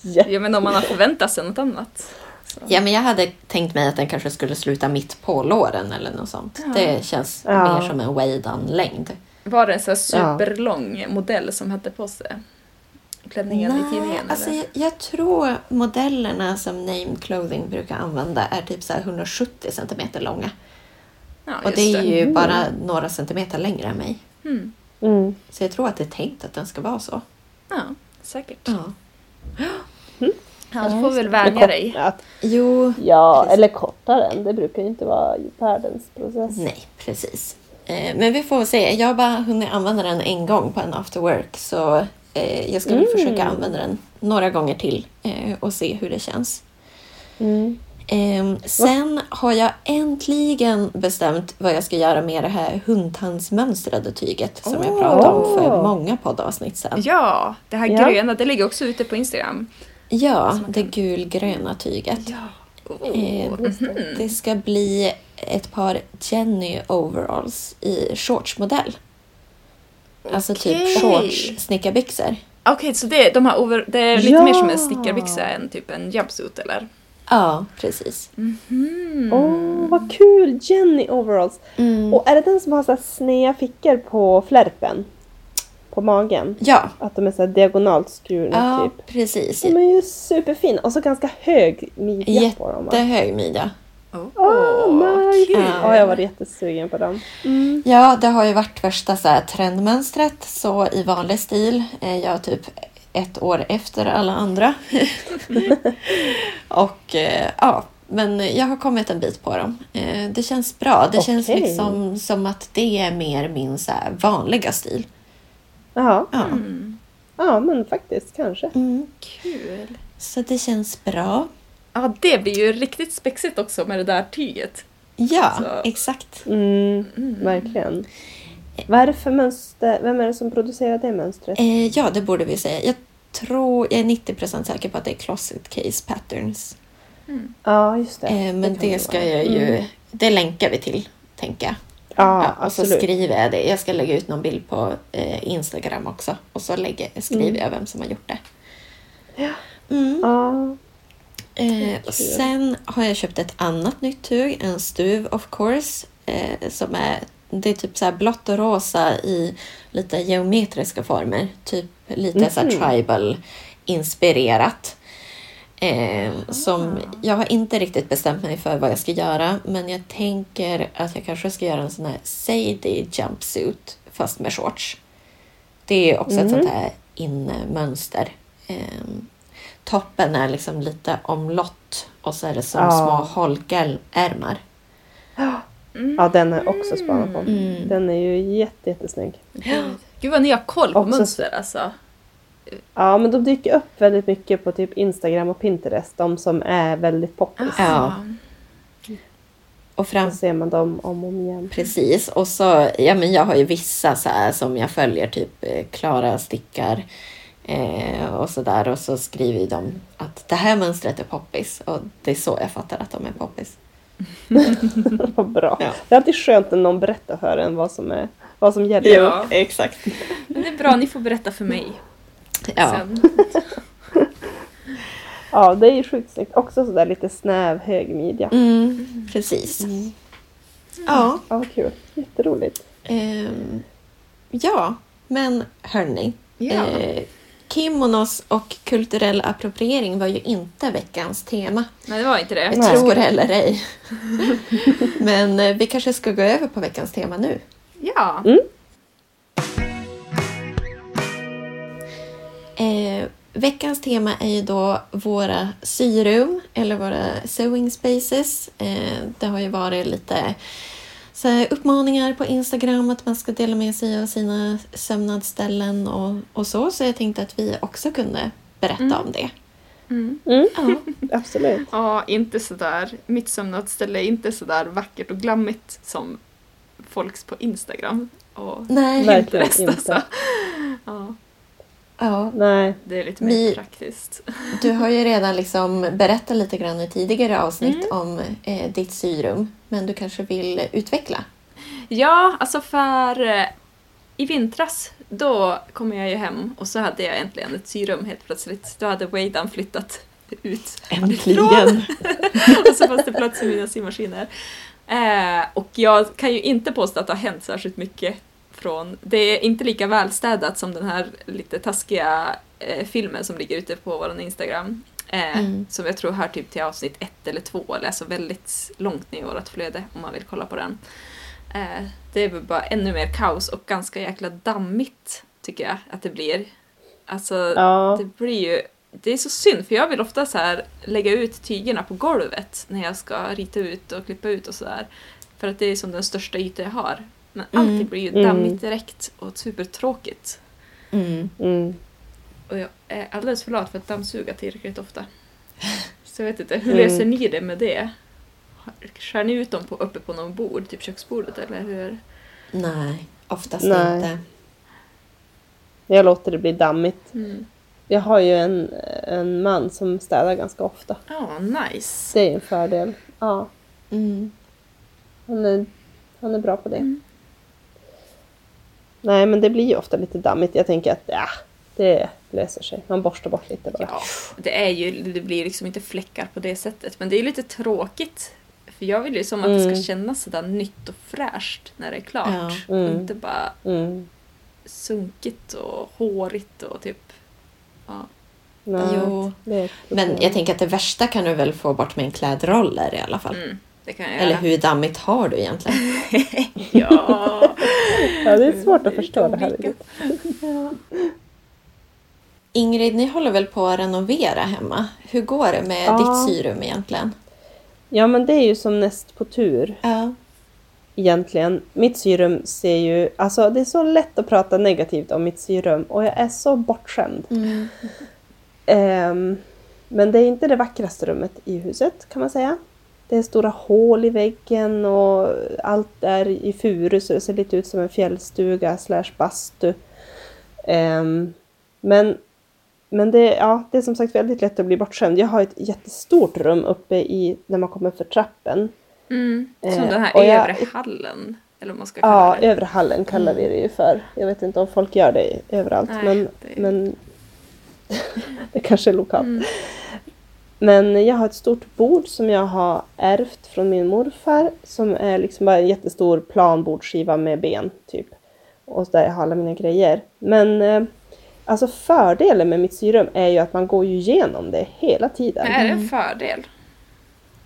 Ja. men om man har förväntat sig något annat. Så. Ja, men jag hade tänkt mig att den kanske skulle sluta mitt på låren eller något sånt. Ja. Det känns Ja. mer som en way-down-längd. Var det en sån här superlång modell som hade på sig klänningen i tidningen? alltså eller? jag, jag tror modellerna som Name Clothing brukar använda är typ så här 170 centimeter långa. ja, Och det är ju Mm. bara några centimeter längre än mig. Mm. Mm. Så jag tror att det är tänkt att den ska vara så. Ja, säkert. Ja. Ja, du får väl vänja dig. Jo, ja Precis. eller kortare än. Det brukar ju inte vara världens process. nej precis. Eh, men vi får se. Jag har bara hunnit använda den en gång på en after work. Så eh, jag ska väl Mm. försöka använda den några gånger till eh, och se hur det känns. Mm. Ehm, sen har jag äntligen bestämt vad jag ska göra med det här hundtandsmönstrade tyget som jag pratade om för många poddavsnitt sedan. Ja, det här Ja. gröna, det ligger också ute på Instagram. Ja, det kan- gulgröna tyget. Ja. Eh, Oh. mhm. Det ska bli ett par Jenny overalls i shortsmodell. Alltså typ shorts snickarbyxor. Okej, så det, de här over, det är lite Ja. mer som en snickarbyxa än typ en jumpsuit eller? Ja, precis. Mm. Åh, vad kul! Jenny overalls. Mm. Och är det den som har så sneda fickor på flärpen? På magen? Ja, Att de är så diagonalt skurna ja typ. precis. De är ju superfina. Och så ganska hög midja på dem. Jättehög midja. Oh, Åh, nice! kul. Ja, jag var jättesugen på den. Mm. Ja, det har ju varit värsta så här, trendmönstret så i vanlig stil är jag typ ett år efter alla andra. och eh, ja, men jag har kommit en bit på dem. Eh, det känns bra. Det känns Okej. liksom som att det är mer min så här, vanliga stil. Jaha. Ja. Mm. Ja, men faktiskt kanske. Mm. Kul. Så det känns bra. Ja, det blir ju riktigt spexigt också med det där tyget. Ja, Så- exakt. Mm, Mm. verkligen. Vad är det för mönster? Vem är det som producerar det mönstret? Eh, ja, det borde vi säga. Jag tror, jag är 90% säker på att det är Closet Case Patterns. Mm. Ja, just det. Eh, men kan det, ska vara. jag ju, Mm. det länkar vi till, tänker jag. Ja, Ja, och så absolut. skriver jag det. Jag ska lägga ut någon bild på eh, Instagram också. Och så lägger, skriver Mm. jag vem som har gjort det. Ja. Mm. Ja. Eh, sen har jag köpt ett annat nytt tug, en stuv of course. Eh, som är, det är typ så här blått och rosa i lite geometriska former. Typ lite så här Mhm. tribal inspirerat. Eh, som, jag har inte riktigt bestämt mig för vad jag ska göra men jag tänker att jag kanske ska göra en sån här Sadie jumpsuit fast med shorts. Det är också ett Mhm. sånt här inne-mönster. Eh, toppen är liksom lite omlott och så är det som Ja. små holkärmar. Mm. ja, den har jag också spanat på. Mm. Den är ju jätte, jättesnygg. Gud. Gud vad ni har koll på Också- mönster alltså. Ja, men de dyker upp väldigt mycket på typ Instagram och Pinterest. De som är väldigt poppis. Ja. Och fram, Så ser man dem om och om igen. Precis, och så, ja men jag har ju vissa så här som jag följer, typ eh, Klara stickar eh, och sådär och så skriver de att det här mönstret är poppis och det är så jag fattar att de är poppis. Vad bra. Ja. Det är alltid skönt när någon berättar för en vad som, är, vad som gäller. Ja. exakt. Men det är bra, ni får berätta för mig Ja. sen. Ja, det är ju sjukt snyggt. Också sådär lite snäv hög midja. Mm, precis. Ja, Ja, vad kul. Jätteroligt. ehm, ja, men hörni. Ja. Eh, kimonos och kulturell appropriering var ju inte veckans tema. Nej, det var inte det. Nej. Tror eller ej. men eh, vi kanske ska gå över på veckans tema nu. Ja. Mm. Eh, veckans tema är ju då våra syrum eller våra sewing spaces. Eh, det har ju varit lite så här, uppmaningar på Instagram att man ska dela med sig av sina sömnadsställen och, och så. Så jag tänkte att vi också kunde berätta Mm. om det. Mm. Mm, Ja, absolut. Ja, inte sådär. Mitt sömnadsställe är inte sådär vackert och glammigt som folks på Instagram. Och nej, Verkligen inte. alltså. Ja, Nej. det är lite mer Vi- praktiskt. du har ju redan liksom berättat lite grann i tidigare avsnitt Mm. om eh, ditt syrum. Men du kanske vill utveckla? Ja, alltså för eh, i vintras då kom jag ju hem och så hade jag äntligen ett syrum helt plötsligt. Då hade Weidan flyttat ut. Äntligen! och så fanns det plats i mina symaskiner. Eh, och jag kan ju inte påstå att det har hänt särskilt mycket från... Det är inte lika välstädat som den här lite taskiga eh, filmen som ligger ute på vår Instagram. Eh, Mm. Som jag tror hör typ till avsnitt ett eller två, eller alltså väldigt långt ner i vårt flöde om man vill kolla på den. Eh, det är väl bara ännu mer kaos och ganska jäkla dammigt tycker jag att det blir. Alltså Ja. det blir ju det är så synd för jag vill ofta så här lägga ut tygerna på golvet när jag ska rita ut och klippa ut och sådär. För att det är som den största yta jag har. Men Mm. allting blir ju Mm. dammigt direkt och supertråkigt. Mm. Mm. Och jag är alldeles för lat för att dammsuga tillräckligt ofta. Så jag vet inte, hur Mm. löser ni det med det? Skär ni ut dem på, uppe på någon bord, typ köksbordet eller hur? Nej, oftast Nej. inte. Jag låter det bli dammigt. Mm. Jag har ju en, en man som städar ganska ofta. Ja, nice. Det är en fördel. Ja, Mm. han är, han är bra på det. Mm. Nej, men det blir ju ofta lite dammigt. Jag tänker att ja, det löser sig. Man borstar bort lite bara. Ja, det är ju, det blir liksom inte fläckar på det sättet. Men det är lite tråkigt. För jag vill ju som att det Mm. ska kännas sådär nytt och fräscht när det är klart. Ja. Mm. Inte bara Mm. sunkigt och hårigt och typ... Ja. Nej, Jo. det Men jag tänker att det värsta kan du väl få bort med en klädroller i alla fall. Mm, det kan jag Eller göra. hur dammigt har du egentligen? Ja. Ja, det är svårt att förstå det här. Olika. Ingrid, ni håller väl på att renovera hemma? Hur går det med Ja. ditt syrum egentligen? Ja, men det är ju som näst på tur Ja. egentligen. Mitt syrum ser ju... Alltså det är så lätt att prata negativt om mitt syrum och jag är så bortskämd. Mm. Ehm, men det är inte det vackraste rummet i huset kan man säga. Det är stora hål i väggen och allt är i furu så det ser lite ut som en fjällstuga slash bastu. Ehm, men men det, ja, det är som sagt väldigt lätt att bli bortskämd. Jag har ett jättestort rum uppe i, när man kommer för trappen. Mm. Som Eh, den här jag- övre hallen. Eller man ska kalla Ja, det. övre hallen kallar vi det ju för. Jag vet inte om folk gör det överallt, Nej, men, det- men det kanske är lokalt. Mm. Men jag har ett stort bord som jag har ärvt från min morfar som är liksom bara en jättestor planbordsskiva med ben typ. Och där jag har alla mina grejer. Men eh, alltså fördelen med mitt syrum är ju att man går ju igenom det hela tiden. Är det en fördel?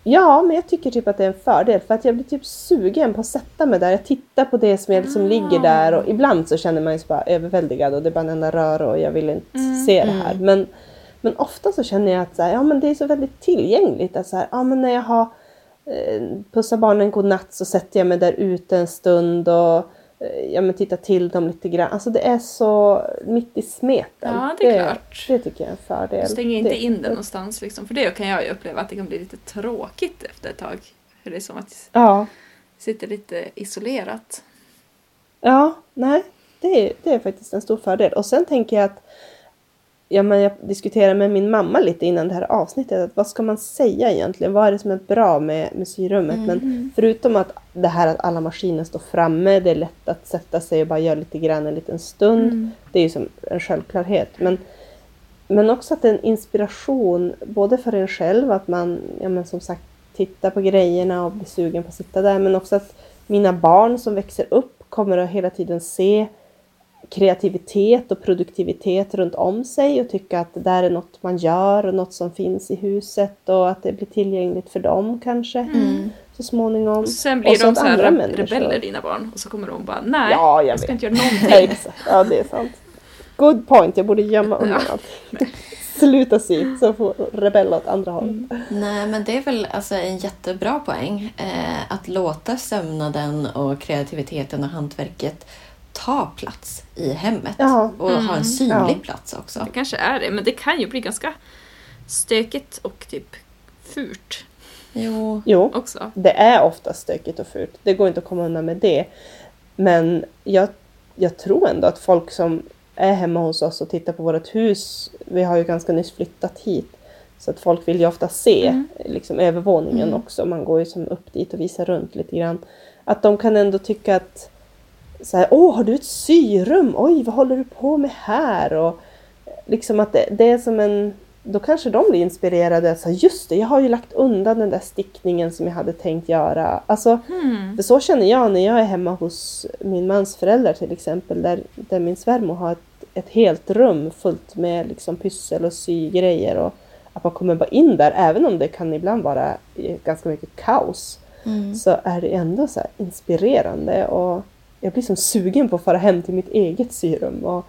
Ja, men jag tycker typ att det är en fördel för att jag blir typ sugen på att sätta mig där. Jag tittar på det som, jag, som Ah. ligger där och ibland så känner man sig bara överväldigad och det är bara en enda rör och jag vill inte Mm. se det här. Men, men ofta så känner jag att så här, ja, men det är så väldigt tillgängligt. Att så här, ja, men när jag har eh, pussat barnen godnatt så sätter jag mig där ute en stund och eh, ja, men tittar till dem lite grann. Alltså det är så mitt i smeten. Ja, det är klart. Det tycker jag är en fördel. Stäng inte det, in den någonstans liksom. För det kan jag ju uppleva att det kan bli lite tråkigt efter ett tag. För det är som att Ja, det sitter lite isolerat. Ja, nej, det är, det är faktiskt en stor fördel. Och sen tänker jag att ja, men jag diskuterade med min mamma lite innan det här avsnittet. Att vad ska man säga egentligen? Vad är det som är bra med, syrummet? Men förutom att det här att alla maskiner står framme, det är lätt att sätta sig och bara göra lite grann en liten stund. Mm. Det är ju som en självklarhet. Men men också att det är en inspiration både för en själv att man, ja men som sagt, tittar på grejerna och blir sugen på att sitta där. Men också att mina barn som växer upp kommer att hela tiden se kreativitet och produktivitet runt om sig och tycka att det där är något man gör och något som finns i huset och att det blir tillgängligt för dem kanske Mm. så småningom. Sen Och blir så de så här andra re- människor- rebeller dina barn och så kommer de bara nej, Ja, jag jag ska vet. inte göra någonting. Ja, det är sant. Good point, jag borde gömma undan allt. Sluta sy, så får rebella åt andra hållet. Nej, men det är väl alltså en jättebra poäng. Eh, att låta sömnaden och kreativiteten och hantverket ta plats i hemmet. Ja. Och ha Mm. en synlig Ja. plats också. Det kanske är det, men det kan ju bli ganska stökigt och typ fult Jo. Jo, också. det är ofta stökigt och fult. Det går inte att komma undan med det. Men jag, jag tror ändå att folk som är hemma hos oss och tittar på vårt hus, vi har ju ganska nyss flyttat hit, så att folk vill ju ofta se Mm. liksom, övervåningen Mm. också. Man går ju som upp dit och visar runt lite grann. Att de kan ändå tycka att så här, åh, har du ett syrum? Oj, vad håller du på med här? Och liksom att det, det är som en... Då kanske de blir inspirerade. Så här, just det, jag har ju lagt undan den där stickningen som jag hade tänkt göra. Alltså, Hmm. för så känner jag när jag är hemma hos min mans föräldrar till exempel. Där, där min svärmor har ett, ett helt rum fullt med liksom pyssel och sygrejer. Och att man kommer bara in där, även om det kan ibland vara eh, ganska mycket kaos. Mm. Så är det ändå så inspirerande. Och jag blir som sugen på att fara hem till mitt eget syrum och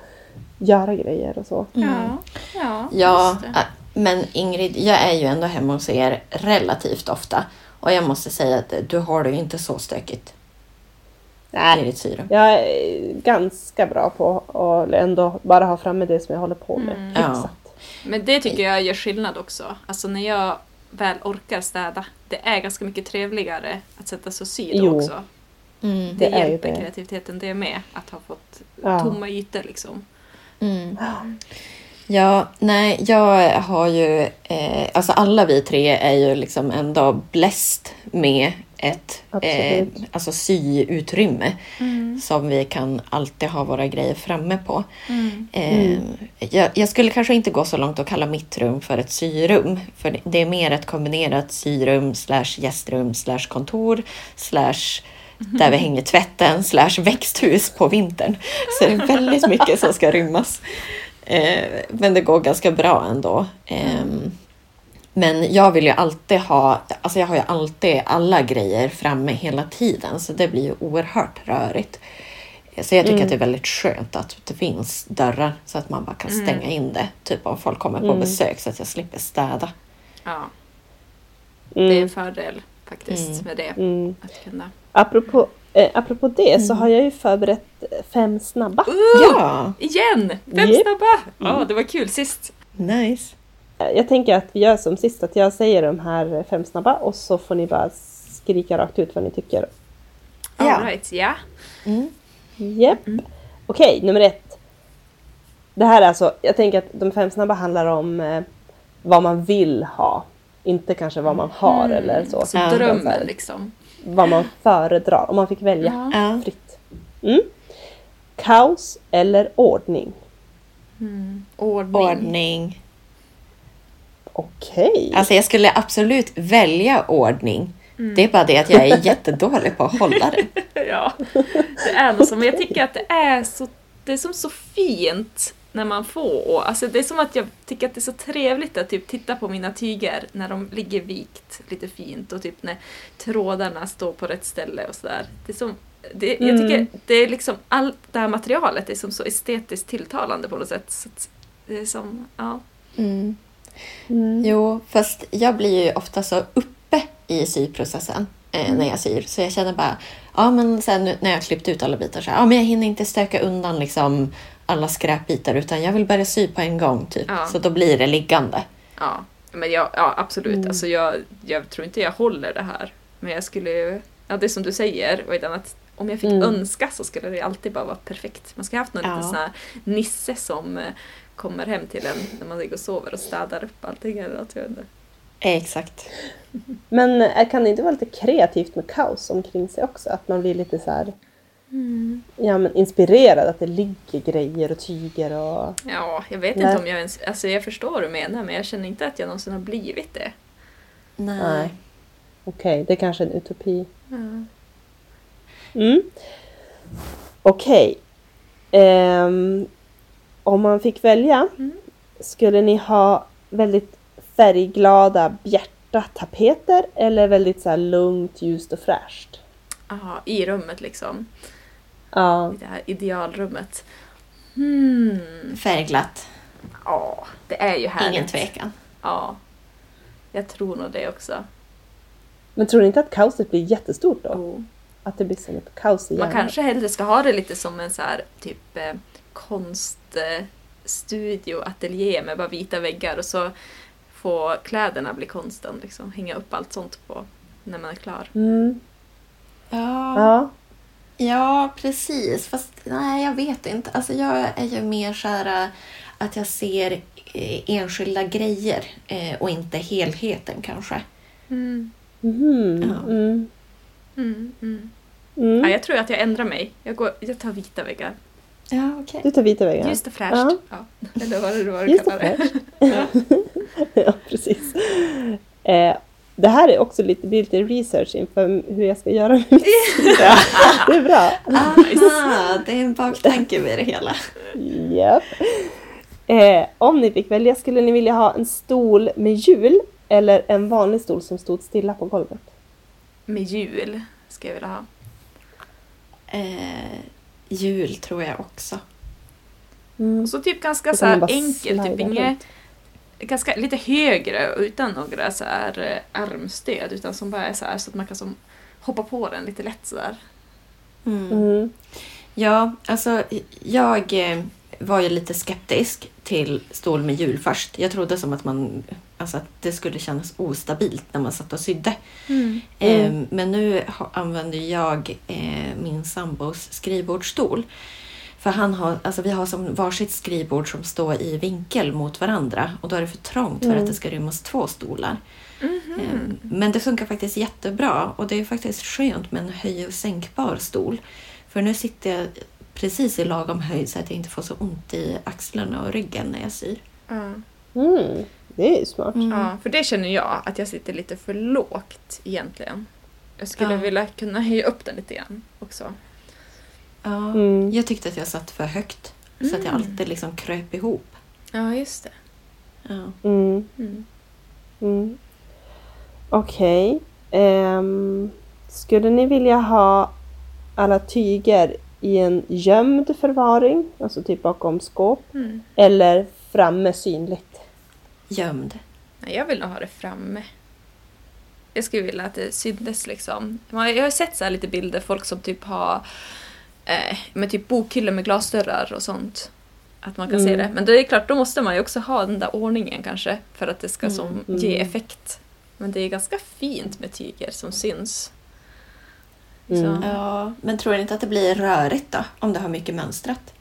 göra grejer och så. Mm. Ja, ja, äh, men Ingrid, jag är ju ändå hemma hos er relativt ofta. Och jag måste säga att du har det ju inte så stökigt i Nej, ditt syrum. jag är ganska bra på att ändå bara ha framme det som jag håller på med. Mm. Ja. Men det tycker jag gör skillnad också. Alltså när jag väl orkar städa, det är ganska mycket trevligare att sätta sig och sy då Jo. också. Mm. Det, Det hjälper det. kreativiteten det med, att ha fått Ja. tomma ytor liksom. Mm. Ja, nej, jag har ju... Eh, alltså alla vi tre är ju liksom ändå blessed med ett eh, alltså syutrymme Mm. som vi kan alltid ha våra grejer framme på. Mm. Eh, jag, jag skulle kanske inte gå så långt och kalla mitt rum för ett syrum. För det- det är mer ett kombinerat syrum slash gästrum slash kontor slash där vi hänger tvätten slash växthus på vintern. Så det är väldigt mycket som ska rymmas. Eh, men det går ganska bra ändå. Ehm, men jag vill ju alltid ha, alltså jag har ju alltid alla grejer framme hela tiden så det blir ju oerhört rörigt. Så jag tycker Mm. att det är väldigt skönt att det finns dörrar så att man bara kan Mm. stänga in det. Typ om folk kommer på Mm. besök så att jag slipper städa. Ja, det är en Mm. fördel faktiskt Mm. med det. Mm. Att kunna... Apropå, eh, apropå det så Mm. har jag ju förberett fem snabba. Ja, Igen! Fem Japp. snabba! Ja, Mm. det var kul sist. nice. Eh, Jag tänker att vi gör som sist, att jag säger de här fem snabba och så får ni bara skrika rakt ut vad ni tycker. Ja. Right, ja. Mm. Japp. Mm. Okej, nummer ett. Det här är alltså, jag tänker att de fem snabba handlar om eh, vad man vill ha. Inte kanske vad man har Mm. eller så. Så Ja. Utan så drömmen liksom. Vad man föredrar, om man fick välja Ja. Fritt. Mm. Kaos eller ordning? Mm. Ordning. Ordning. Okej. Alltså jag skulle absolut välja ordning. Mm. Det är bara det att jag är jättedålig på att hålla det. Ja, det är något som, men jag tycker att det är så, det är som så fint när man får, alltså det är som att jag tycker att det är så trevligt att typ titta på mina tyger när de ligger vikt lite fint och typ när trådarna står på rätt ställe och sådär. Det är som, det, jag Mm. tycker det är liksom allt det här materialet är som så estetiskt tilltalande på något sätt. Så att det är som, ja. Mm. Mm. Jo, fast jag blir ju ofta så uppe i syprocessen eh, när jag syr. Så jag känner bara, ja men sen när jag har klippt ut alla bitar så här, ja men jag hinner inte stöka undan liksom alla skräpbitar utan jag vill börja sy på en gång typ. Ja. Så då blir det liggande. Ja, men jag, ja absolut. Mm. Alltså jag, jag tror inte jag håller det här. Men jag skulle ju- ja det är som du säger, och utan att om jag fick Mm. önska så skulle det alltid bara vara perfekt. Man ska ha haft någon Ja. liten sån här nisse som eh, kommer hem till en när man ligger och sover och städar upp allting eller något. Jag vet inte. Eh, Exakt. Men eh, kan det inte vara lite kreativt med kaos omkring sig också? Att man blir lite så här Mm. ja, men inspirerad, att det ligger grejer och tyger och... Ja, jag vet Nej. inte om jag ens... Alltså jag förstår vad du menar men jag känner inte att jag någonsin har blivit det. Nej. Nej. Okej, det är kanske är en utopi. Ja. Mm. Okej. Ehm, om man fick välja, Mm. skulle ni ha väldigt färgglada, bjärta tapeter eller väldigt så här lugnt, ljust och fräscht? Aha, i rummet liksom. Ja. I det här idealrummet. Hmm. Färgglatt. Ja, det är ju härligt. Ingen tvekan. Ja. Jag tror nog det också. Men tror ni inte att kaoset blir jättestort då? Oh. Att det blir som ett kaos i Man kanske hellre ska ha det lite som en så här typ eh, konststudio, ateljé med bara vita väggar och så få kläderna bli konsten. Liksom. Hänga upp allt sånt på när man är klar. Mm. Ja. Ja. Ja, precis. Fast nej, jag vet inte. Alltså, jag är ju mer så här äh, att jag ser eh, enskilda grejer eh, och inte helheten kanske. Mm. Mhm. Ja. Mm. Mm, mm. Mm. Ja, jag tror att jag ändrar mig. Jag, går, jag tar vita väggar. Ja, okej. Du tar vita väggar? Ljust och fräscht. Ja. Ja. Eller vad det var du kallar det. fräscht. ja, precis. Eh, är också lite, blir lite research inför hur jag ska göra med min sida. Det är bra. Aha, det är en baktanke med det hela. Japp. Eh, om ni fick välja, skulle ni vilja ha en stol med hjul eller en vanlig stol som stod stilla på golvet? Med jul ska jag vilja ha. Eh, jul tror jag också. Mm. Och så typ ganska så bara enkelt, typ inget runt. Ganska lite högre utan några så här eh, armstöd utan som bara är så här så att man kan som hoppa på den lite lätt sådär. Mm. Mm. Ja, alltså jag eh, var ju lite skeptisk till stol med hjul först. Jag trodde som att, man, alltså att det skulle kännas ostabilt när man satt och sydde. Mm. Eh, men nu använder jag eh, min sambos skrivbordsstol. För han har, alltså vi har som varsitt skrivbord som står i vinkel mot varandra och då är det för trångt för Mm. att det ska rymmas två stolar. Mhm. Eh, Men det funkar faktiskt jättebra och det är faktiskt skönt med en höj och sänkbar stol. För nu sitter jag precis i lagom höjd så att jag inte får så ont i axlarna och ryggen när jag syr. Ja. Mm. Det är smart. ja, för det känner jag att jag sitter lite för lågt egentligen. Jag skulle Ja. vilja kunna höja upp den lite grann också. Ja, Mm. Jag tyckte att jag satt för högt så att jag Mm. alltid liksom kröp ihop. Ja, just det. Ja. Mm. Mm. Mm. Okej. Ehm, skulle ni vilja ha alla tyger i en gömd förvaring, alltså typ bakom skåp, Mm. eller framme synligt? Gömd. Jag vill nog ha det framme. Jag skulle vilja att det syntes liksom. Jag har sett så här lite bilder, folk som typ har eh, med typ bokhyllor med glasdörrar och sånt. Att man kan se Mm. det. Men det är klart, då måste man ju också ha den där ordningen kanske. För att det ska som Mm. ge effekt. Men det är ganska fint med tyger som syns. Mm. Så, Ja, men tror ni inte att det blir rörigt då? Om det har mycket mönstrat?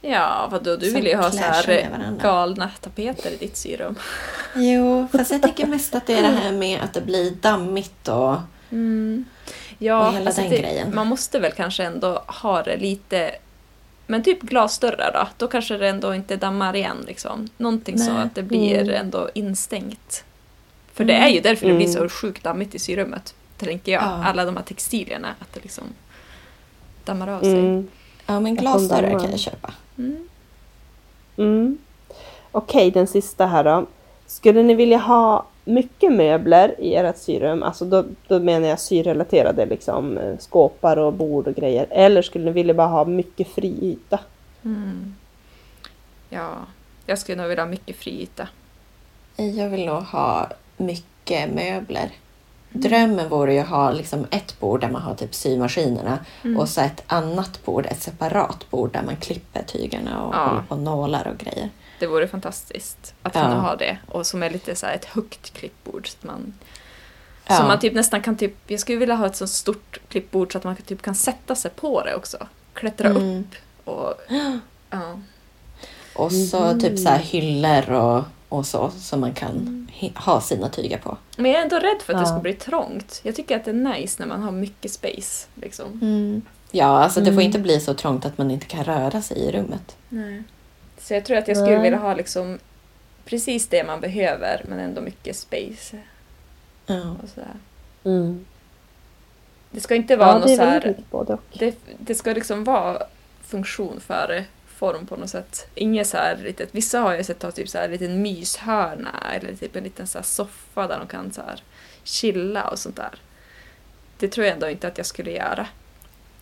ja, vadå, du Som vill ju ha så här galna tapeter i ditt syrum. Jo, fast jag tycker mest att det är det här med att det blir dammigt och... Mm. Ja, Och hela den det, grejen. man måste väl kanske ändå ha det lite... Men typ glasdörrar då, då kanske det ändå inte dammar igen. Liksom. Någonting så Nej. att det blir Mm. ändå instängt. För det är ju därför det blir så sjukt dammigt i syrummet, tänker jag. Ja. Alla de här textilierna, att det liksom dammar av sig. Mm. Ja, men glasdörrar kan jag köpa. Mm. Mm. Okej, den sista här då. Skulle ni vilja ha mycket möbler i ert syrum, alltså då, då menar jag syrrelaterade liksom eh, skåpar och bord och grejer, eller skulle ni vilja bara ha mycket fri yta? Mm. Ja, jag skulle nog vilja ha mycket fri yta. Jag vill nog ha mycket möbler. Drömmen vore ju att ha liksom ett bord där man har typ symaskinerna Mm. och så ett annat bord, ett separat bord där man klipper tygerna och Ja. håller på och nålar och grejer. Det vore fantastiskt att Ja. kunna ha det. Och som är lite så här ett högt klippbord. Så att man Ja. Så man typ nästan kan typ, jag skulle vilja ha ett så stort klippbord så att man typ kan sätta sig på det också. Klättra Mm. upp och... Ja. Och så Mhm. typ så här hyllor och, och så som man kan hi- ha sina tyger på. Men jag är ändå rädd för att det Ja. ska bli trångt. Jag tycker att det är nice när man har mycket space. Liksom. Mm. Ja, alltså det får Mm. inte bli så trångt att man inte kan röra sig i rummet. Nej. Så jag tror att jag skulle Nej. vilja ha liksom precis det man behöver men ändå mycket space Ja. och sådär. Mm. Det ska inte vara Ja, något det är så väldigt här... mycket både och. Det, det ska liksom vara funktion före form på något sätt. Inget så här litet, vissa har ju sett ha typ så här en liten myshörna eller typ en liten så soffa där de kan så här chilla och sånt där. Det tror jag ändå inte att jag skulle göra.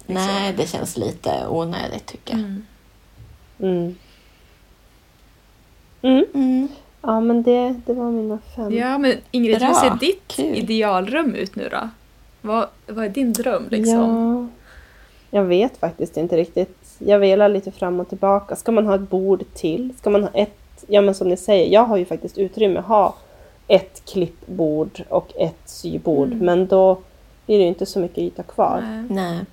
Liksom. Nej, det känns lite onödigt tycker jag. Mm. Mm. Mm. Mm. Ja, men det, det var mina fem. Ja men Ingrid, hur Bra. ser ditt Kul. idealrum ut nu då? Vad, vad är din dröm liksom? Ja, jag vet faktiskt inte riktigt. Jag velar lite fram och tillbaka. Ska man ha ett bord till? Ska man ha ett... Ja, men som ni säger, jag har ju faktiskt utrymme att ha ett klippbord och ett sybord. Mm. Men då blir det ju inte så mycket yta kvar. Nej.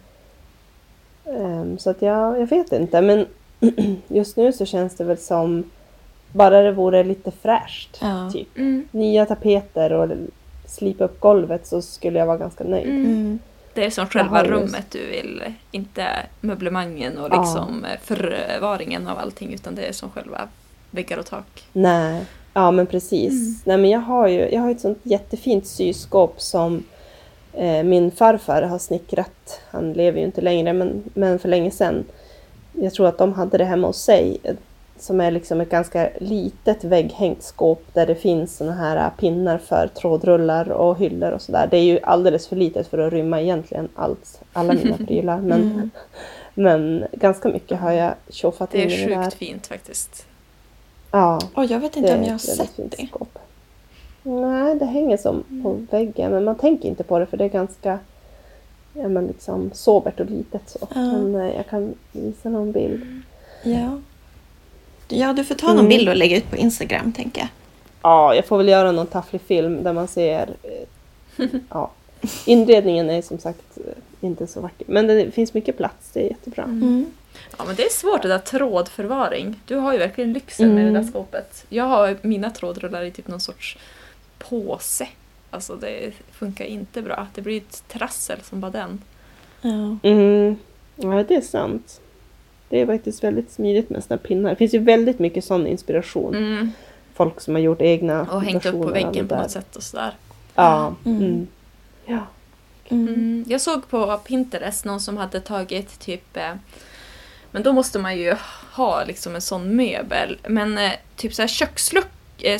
Ehm, så att jag, jag vet inte. Men just nu så känns det väl som bara det vore lite fräscht. Ja. Typ. Mm. Nya tapeter och slipa upp golvet så skulle jag vara ganska nöjd. Mm. Mm. Det är som själva rummet du vill, inte möblemangen och Ja. liksom eh, förvaringen av allting utan det är som själva väggar och tak. Nej, ja men precis. Mm. Nej, men jag har ju jag har ett sånt jättefint syskåp som eh, min farfar har snickrat. Han lever ju inte längre, men, men för länge sedan. Jag tror att de hade det hemma hos sig. Som är liksom ett ganska litet vägghängt skåp där det finns såna här eh, pinnar för trådrullar och hyllor och sådär. Det är ju alldeles för litet för att rymma egentligen allt, alla mina prylar. Men, Mm. men ganska mycket har jag tjoffat Det in i är det där. sjukt fint faktiskt. Ja. Och jag vet Det inte är om jag har sett det. skåp. Nej, det hänger som på väggen men man tänker inte på det för det är ganska ja, men liksom sobert och litet så. Ja. Men eh, jag kan visa någon bild. Ja. Ja, du får ta någon Mm. bild och lägga ut på Instagram, tänker jag. Ja, jag får väl göra någon tafflig film där man ser eh, ja. Inredningen är som sagt eh, inte så vacker men det finns mycket plats, det är jättebra. Mm. Ja men det är svårt det där trådförvaring. Du har ju verkligen lyxen med Mm. det där skåpet. Jag har mina trådrullar i typ någon sorts påse. Alltså det funkar inte bra. Det blir ett trassel som bara den. Ja. Mm. Ja, det är sant. Det är faktiskt väldigt smidigt med här pinnar. Det finns ju väldigt mycket sån inspiration. Mm. Folk som har gjort egna Och hängt upp på väggen på där. något sätt och sådär. Ja. Mm. Mm. Ja. Mm. Mm. Jag såg på Pinterest någon som hade tagit typ eh, men då måste man ju ha liksom en sån möbel. Men eh, typ så här köksluck, eh,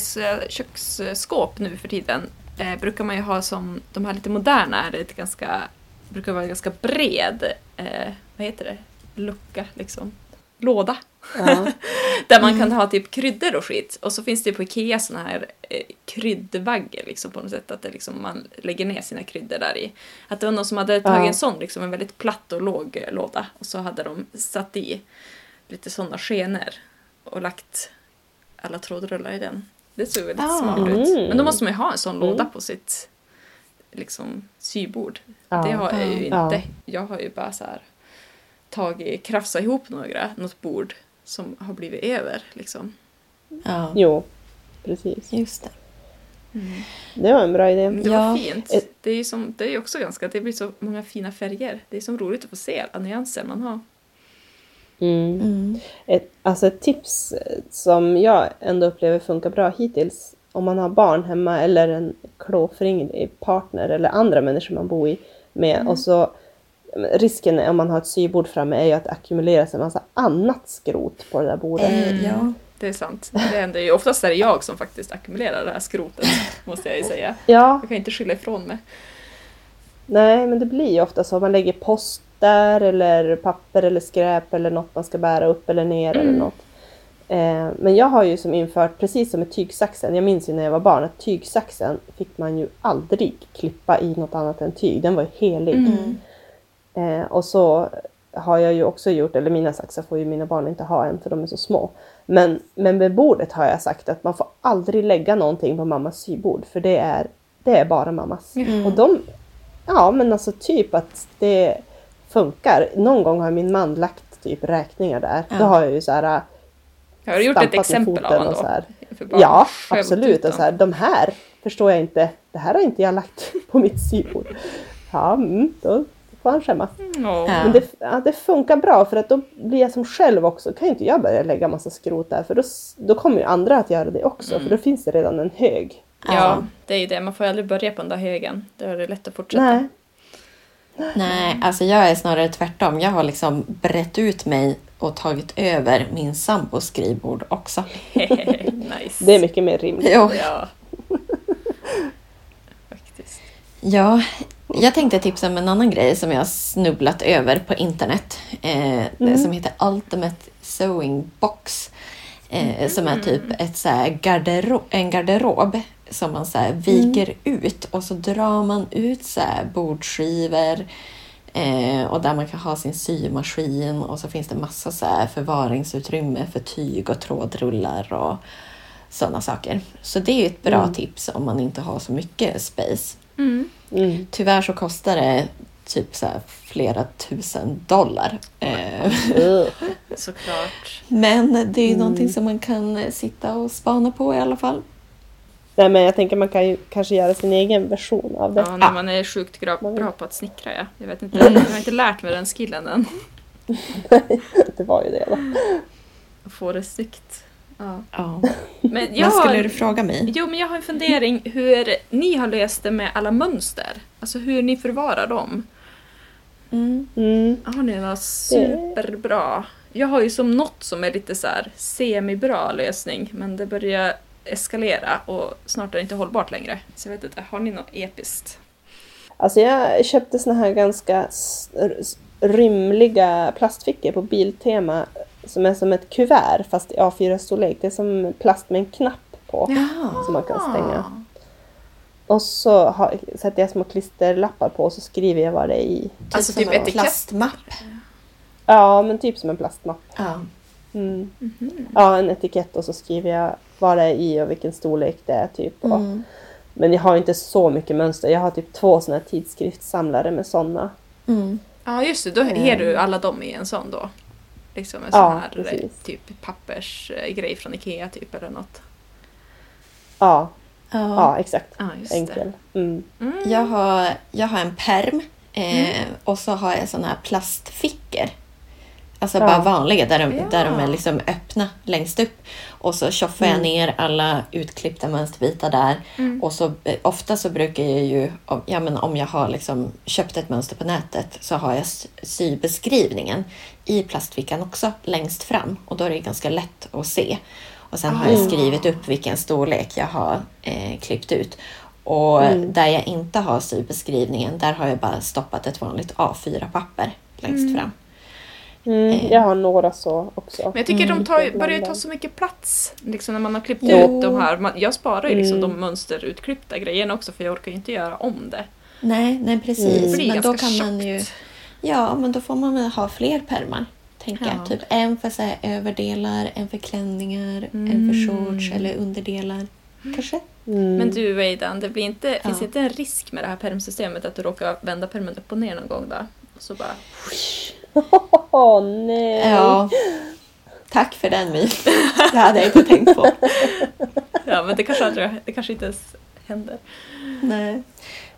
köksskåp nu för tiden eh, brukar man ju ha som de här lite moderna, är det ganska, brukar vara ganska bred, eh, vad heter det, lucka liksom. Låda. Ja. Där man kan ha typ kryddor och skit. Och så finns det på Ikea såna här eh, kryddvaggar liksom på något sätt. Att det liksom, man lägger ner sina kryddor där i. Att det var någon som hade tagit Ja. en sån, liksom en väldigt platt och låg eh, låda. Och så hade de satt i lite såna skenor. Och lagt alla trådrullar i den. Det såg väldigt Ah. smart ut. Mm. Men då måste man ju ha en sån Mm. låda på sitt liksom, sybord. Ja. Det har jag ju Ja. inte. Jag har ju bara så här tagit, krafsat ihop några, något bord som har blivit över liksom. Ja, Jo, precis. just det. Det var en bra idé. Det Ja. var fint. Ett- Det är ju som, det är också ganska, det blir så många fina färger. Det är så roligt att få se alla nyanser man har. Mm. Mm. Ett, alltså ett tips eh, som jag ändå upplever funkar bra hittills om man har barn hemma eller en klåfingrig partner eller andra människor man bor i med och så risken om man har ett sybord framme är ju att det ackumuleras en massa annat skrot på det där bordet. Eh, ja. Det är sant. Det händer ju. Oftast är det jag som faktiskt ackumulerar det här skrotet, måste jag ju säga. Ja, Jag kan inte skylla ifrån mig. nej men det blir ju ofta så. Man lägger post där eller papper eller skräp eller något man ska bära upp eller ner eller något. Eh, men jag har ju som infört, precis som med tygsaxen, jag minns ju när jag var barn att tygsaxen fick man ju aldrig klippa i något annat än tyg. Den var ju helig. Mm. Eh, och så har jag ju också gjort, eller mina saxar får ju mina barn inte ha än för de är så små. Men, men med bordet har jag sagt att man får aldrig lägga någonting på mammas sybord för det är, det är bara mammas. Mm. Och de, ja men alltså typ att det funkar. Någon gång har min man lagt typ räkningar där. Ja. Då har jag ju så här Har du gjort ett exempel av honom då? Ja, absolut. Och så här, de här förstår jag inte. Det här har inte jag lagt på mitt sybord. Ja, mm, då får han skämmas. Ja. Men det, ja, det funkar bra för att då blir jag som själv också, kan ju inte jag börja lägga massa skrot där för då, då kommer ju andra att göra det också för då finns det redan en hög. Ja, Ja. det är ju det. Man får aldrig börja på den där högen. Då är det lätt att fortsätta. Nej. Nej, alltså jag är snarare tvärtom. Jag har liksom brett ut mig och tagit över min sambos skrivbord också. nice. Det är mycket mer rimligt. Jo. Ja. Faktiskt. Ja, jag tänkte tipsa om en annan grej som jag snubblat över på internet. Eh, det Som heter Ultimate Sewing Box. Eh, Som är typ ett så här gardero- en garderob som man så här viker ut och så drar man ut så här bordskivor eh, och där man kan ha sin symaskin och så finns det massa så förvaringsutrymme för tyg och trådrullar och sådana saker. Så det är ett bra tips om man inte har så mycket space. Mm. Mm. Tyvärr så kostar det typ så här flera tusen dollar. Eh. Såklart. Men det är ju någonting som man kan eh, sitta och spana på i alla fall. Nej men jag tänker man kan ju kanske göra sin egen version av det. Ja, när man är sjukt bra, bra på att snickra. Ja. Jag, vet inte, jag har inte lärt mig den skillen än. det var ju det då. Att få det snyggt. Ja. Ja. Men jag Vad skulle har, du fråga mig? jo, men jag har en fundering hur ni har löst det med alla mönster. Alltså hur ni förvarar dem. Mm. Mm. Har ni något superbra? Jag har ju som något som är lite så här semibra lösning men det börjar eskalera och snart är det inte hållbart längre. Så jag vet inte, har ni något episkt? Alltså jag köpte såna här ganska rymliga plastfickor på Biltema som är som ett kuvert fast i A4-storlek. Det är som plast med en knapp på Ja. som man kan stänga. Och så har, sätter jag små klisterlappar på och så skriver jag vad det är i. Typ Alltså typ etikett? plastmapp. Ja, men typ som en plastmapp. Ja. Mm. Ja, en etikett och så skriver jag vad det är i och vilken storlek det är typ. Och, Mm. Men jag har inte så mycket mönster. Jag har typ två såna här tidskriftssamlare med såna. Mm. Ja just det, då ger du alla dem i en sån då? Liksom en Ja, sån här precis. eh, typ pappersgrej från Ikea typ eller något. Ja, Ja. ja exakt. Ja Enkel. Mm. Mm. Jag, har, jag har en perm eh, och så har jag såna här plastfickor. Alltså Ja. bara vanliga där de, Ja. där de är liksom öppna längst upp. Och så tjoffar jag ner alla utklippta mönsterbitar där. Och så eh, ofta så brukar jag ju, ja, men om jag har liksom köpt ett mönster på nätet så har jag sybeskrivningen i plastfickan också längst fram. Och då är det ganska lätt att se. Och sen har jag skrivit upp vilken storlek jag har eh, klippt ut. Och där jag inte har sybeskrivningen, där har jag bara stoppat ett vanligt A4-papper längst fram. Mm, jag har några så också. Men jag tycker de tar, Mm. börjar ju ta så mycket plats liksom när man har klippt Jo. ut de här. Man, jag sparar ju liksom Mm. de mönsterutklippta grejerna också för jag orkar ju inte göra om det. Nej, nej precis. Det blir Men då kan man ju... tjockt. Ja, men då får man väl ha fler pärmar. Tänker Ja. jag. Typ en för så här, överdelar, en för klänningar, en för shorts eller underdelar. Kanske? Mm. Men du Weidan, det blir inte, finns Ja. inte en risk med det här permsystemet att du råkar vända permen upp och ner någon gång då? Och så bara... Åh nej! Ja. Tack för den My. Det hade jag inte tänkt på. Ja men det kanske, aldrig, det kanske inte ens händer. Nej.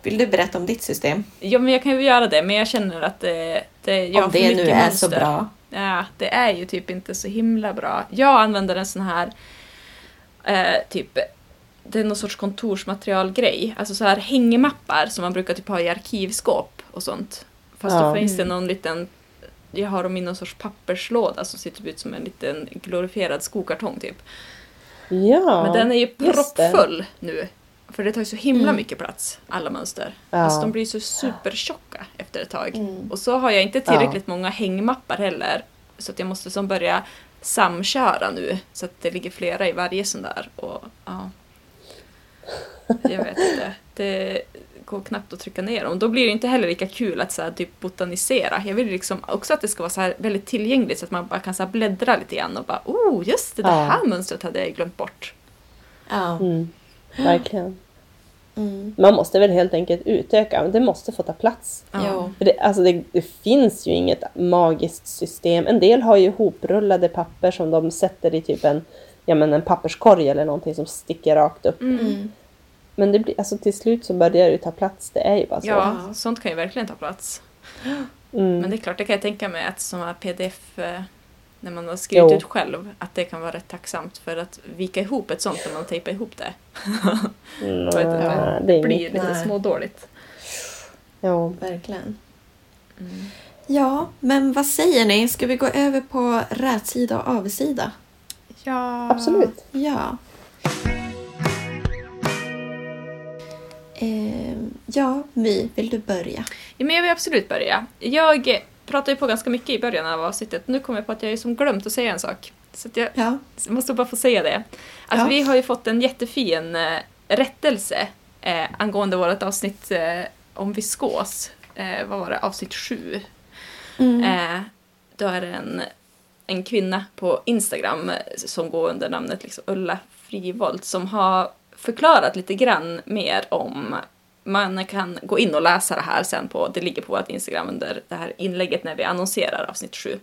Vill du berätta om ditt system? Ja men jag kan ju göra det men jag känner att det, det jag har om det nu mycket är mönster. så bra. Ja, det är ju typ inte så himla bra. Jag använder en sån här eh, typ det är någon sorts kontorsmaterialgrej. Alltså så här hängmappar som man brukar typ ha i arkivskåp och sånt. Fast Ja. då finns det någon liten jag har dem i någon sorts papperslåda som ser typ ut som en liten glorifierad skokartong typ. Ja, Men den är ju proppfull nu. För det tar ju så himla Mm. mycket plats, alla mönster. Ja. Alltså de blir så supertjocka efter ett tag. Mm. Och så har jag inte tillräckligt många hängmappar heller. Så att jag måste som börja samköra nu. Så att det ligger flera i varje sån där. Och, ja. Jag vet inte. Det går knappt att trycka ner dem. Då blir det inte heller lika kul att så här, typ botanisera. Jag vill liksom också att det ska vara så här väldigt tillgängligt så att man bara kan så här bläddra lite grann och bara oh just det, det Ja. här mönstret hade jag glömt bort. Ja. Mm, verkligen. Mm. Man måste väl helt enkelt utöka, men det måste få ta plats. Ja. För det, alltså det, det finns ju inget magiskt system. En del har ju hoprullade papper som de sätter i typ en, ja, men en papperskorg eller någonting som sticker rakt upp. Mm. Men det blir, alltså till slut så börjar det ju ta plats. Det är ju bara så. Ja, sånt kan ju verkligen ta plats. Mm. Men det är klart, det kan jag tänka mig att som här pdf eh, när man har skrivit Jo. ut själv, att det kan vara rätt tacksamt för att vika ihop ett sånt när man tejpar ihop det. Mm, det det är blir inget. lite Nej. smådåligt. Ja. Verkligen. Mm. Ja, men vad säger ni? Ska vi gå över på rätsida och avigsida? Ja, Absolut. Ja. Ehm, ja, My, vill du börja? Ja, men jag vill absolut börja. Jag pratade ju på ganska mycket i början av avsnittet. Nu kommer jag på att jag är som glömt att säga en sak. Så att jag Ja. måste bara få säga det. Alltså, Ja. Vi har ju fått en jättefin eh, rättelse eh, angående vårt avsnitt eh, om viskos. Eh, vad var det? Avsnitt sju. Mm. Eh, då är det en, en kvinna på Instagram eh, som går under namnet liksom Ulla Frivold som har förklarat lite grann mer om man kan gå in och läsa det här sen på, det ligger på vårt Instagram under det här inlägget när vi annonserar avsnitt 7.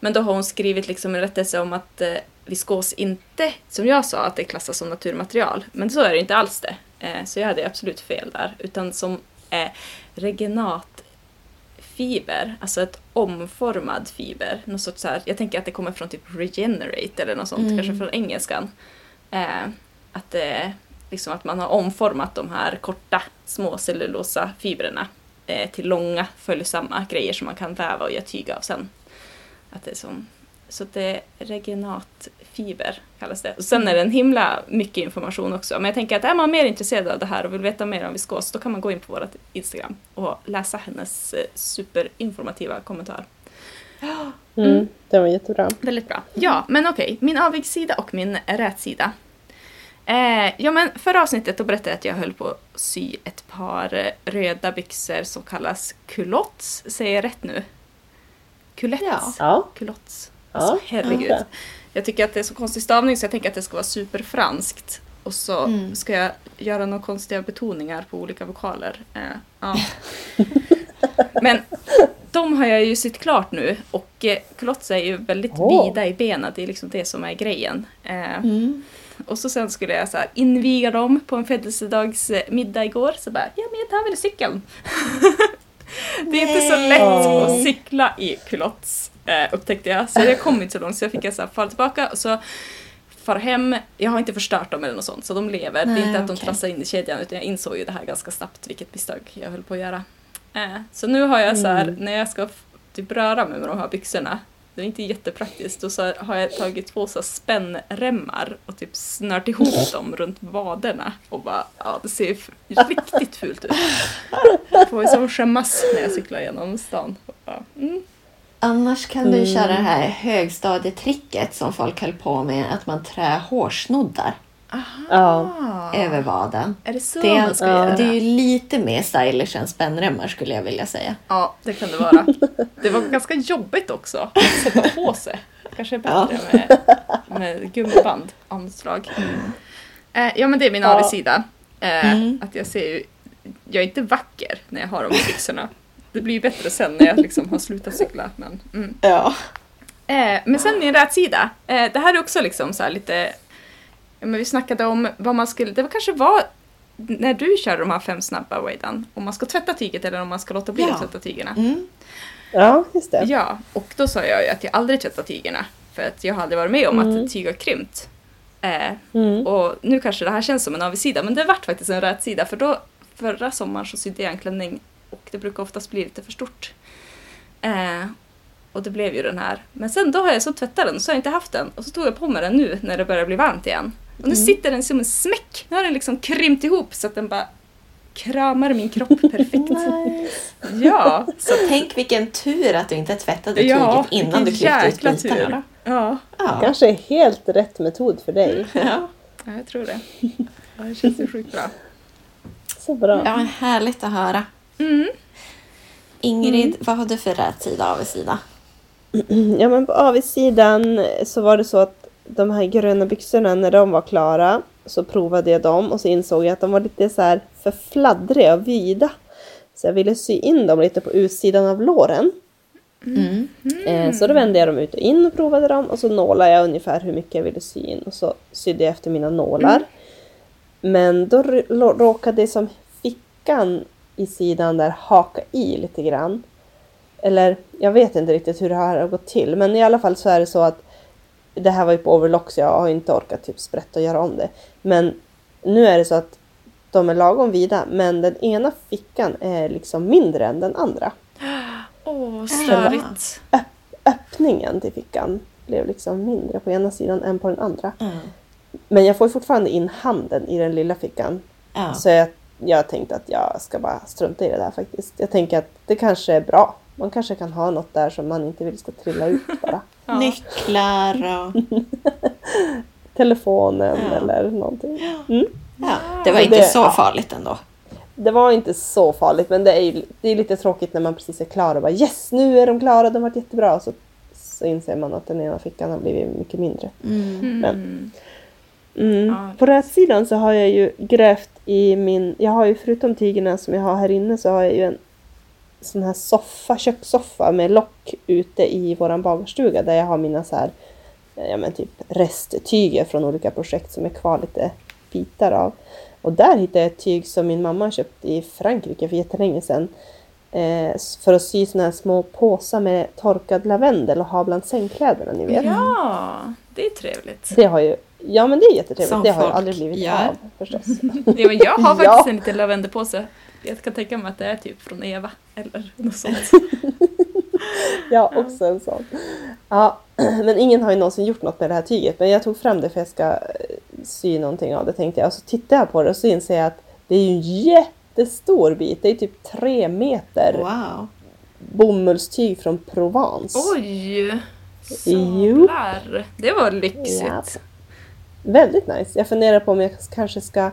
Men då har hon skrivit liksom en rättelse om att eh, viskos inte, som jag sa, att det klassas som naturmaterial. Men så är det inte alls det. Eh, så jag hade absolut fel där. Utan som eh, regenatfiber, alltså ett omformad fiber. Något sorts så här, jag tänker att det kommer från typ regenerate eller något sånt, Mm. kanske från engelskan. Eh, att, det, liksom att man har omformat de här korta små cellulosa fibrerna eh, till långa följsamma grejer som man kan väva och göra tyg av sen. Att det är som, så att det är regenatfiber kallas det. Och sen är det en himla mycket information också. Men jag tänker att är man mer intresserad av det här och vill veta mer om viskos då kan man gå in på vårt Instagram och läsa hennes eh, superinformativa kommentar. Mm. Mm. Den var jättebra. Väldigt bra. Ja, men okej. Min avigsida och min rätsida. Eh, ja, men förra avsnittet då berättade jag att jag höll på att sy ett par eh, röda byxor som kallas culottes. Säger jag rätt nu? Culettes? Ja. Culottes. Ja, Alltså herregud. ja. Jag tycker att det är så konstig stavning så jag tänker att det ska vara superfranskt. Och så Mm. ska jag göra några konstiga betoningar på olika vokaler. Eh, ja. Men de har jag ju sytt klart nu och eh, culottes är ju väldigt Åh. vida i benen. Det är liksom det som är grejen. Eh, Mm. Och så sen skulle jag så här inviga dem på en födelsedagsmiddag igår. Så bara, ja men jag tar väl cykeln. det är inte så lätt att cykla i culottes eh, upptäckte jag. Så jag kom inte så långt så jag fick så här fara tillbaka och så far hem. Jag har inte förstört dem eller något sånt så de lever. det Nej, är inte att de okej. trassar in i kedjan utan jag insåg ju det här ganska snabbt vilket misstag jag höll på att göra. Eh, så nu har jag så här, Mm. när jag ska typ röra mig med de här byxorna det är inte jättepraktiskt. Och så har jag tagit två så spännremmar och typ snört ihop dem runt vaderna. Och bara, ja det ser f- riktigt fult ut. Jag får ju så skämmas när jag cyklar genom stan. Bara, mm. Annars kan du Mm. köra det här högstadietricket som folk höll på med, att man trär hårsnoddar Ja. över vaden. Är det så Det, man ska ja. göra? det är ju lite mer stylish än spännremmar skulle jag vilja säga. Ja, det kan det vara. Det var ganska jobbigt också att sätta på sig. Kanske är bättre med, med gummiband, anslag. Eh, ja, men det är min Ja. avigsida. Eh, Mm. Att jag ser ju, jag är inte vacker när jag har de byxorna. Det blir ju bättre sen när jag liksom har slutat cykla. Men, mm. Ja. Eh, men sen min rätsida. Det här är också liksom så här lite... Ja, men vi snackade om vad man skulle... Det var kanske var när du kör de här fem snabba Waidan. Om man ska tvätta tyget eller om man ska låta bli Ja. att tvätta tygerna. Mm. ja, just det. Ja, och då sa jag ju att jag aldrig tvättar tygerna. För att jag hade varit med om Mm. att tyg har krympt. Eh, Mm. och nu kanske det här känns som en avigsida, men det vart faktiskt en rätsida. För då, förra sommaren så sydde jag en klänning och det brukar oftast bli lite för stort. Eh, och det blev ju den här. Men sen då har jag så tvättat den och så har jag inte haft den. Och så tog jag på mig den nu när det börjar bli varmt igen. Och nu Mm. sitter den som en smäck. Nu har den liksom krympt ihop så att den bara kramar min kropp perfekt. Nice. ja, så Tänk vilken tur att du inte tvättade Ja, tyget innan du klippte ut bitarna. ja. Ja. Kanske är helt rätt metod för dig. Ja. Ja, jag tror det. Ja, det känns ju sjukt bra. Så bra. ja, härligt att höra. Mm. Ingrid, vad har du för rätsida och avigsida? Ja men på avigsidan så var det så att de här gröna byxorna när de var klara så provade jag dem och så insåg jag att de var lite så här för fladdriga och vida. Så jag ville sy in dem lite på utsidan av låren. Mm. Eh, Så då vände jag dem ut och in och provade dem och så nålade jag ungefär hur mycket jag ville sy in och så sydde jag efter mina nålar. Men då råkade som fickan i sidan där haka i lite grann. eller jag vet inte riktigt hur det här har gått till. Men i alla fall så är det så att det här var ju på overlock så jag har inte orkat typ sprätta och göra om det. Men nu är det så att de är lagom vida men den ena fickan är liksom mindre än den andra. Åh, störigt. Öppningen till fickan blev liksom mindre på ena sidan än på den andra. Mm. Men jag får fortfarande in handen i den lilla fickan. Ja. Så jag, jag tänkte att jag ska bara strunta i det där faktiskt. Jag tänker att det kanske är bra. Man kanske kan ha något där som man inte vill ska trilla ut bara. Ja. Nycklar och... Telefonen Ja. eller någonting. Mm. Ja, det var Så inte det- så farligt ändå. Det var inte så farligt men det är ju det är lite tråkigt när man precis är klar och bara yes nu är de klara, de har varit jättebra. Så, så inser man att den ena fickan har blivit mycket mindre. Mm. Mm. Mm. Ja. På rätsidan så har jag ju grävt i min, jag har ju förutom tygerna som jag har här inne så har jag ju en sån här soffa, kökssoffa med lock ute i våran bagarstuga där jag har mina så här, ja men typ resttyger från olika projekt som är kvar lite bitar av. Och där hittade jag ett tyg som min mamma köpte i Frankrike för jättelänge sedan. Eh, för att sy såna här små påsar med torkad lavendel och ha bland sängkläderna ni vet. Ja, det är trevligt. Det har ju, ja men det är jättetrevligt. Som det har ju aldrig blivit gör. av förstås. Ja, men jag har faktiskt Ja. en liten lavendelpåse. Jag kan tänka mig att det är typ från Eva eller något sånt. Har också en sån. Ja, men ingen har ju någonsin gjort något med det här tyget. Men jag tog fram det för jag ska eh, sy någonting av det tänkte jag. Och så tittar jag på det och så inser jag att det är ju en jättestor bit. Det är typ tre meter Wow. bomullstyg från Provence. Oj! Sablar! Det var lyxigt. Ja. Väldigt nice. Jag funderar på om jag kanske ska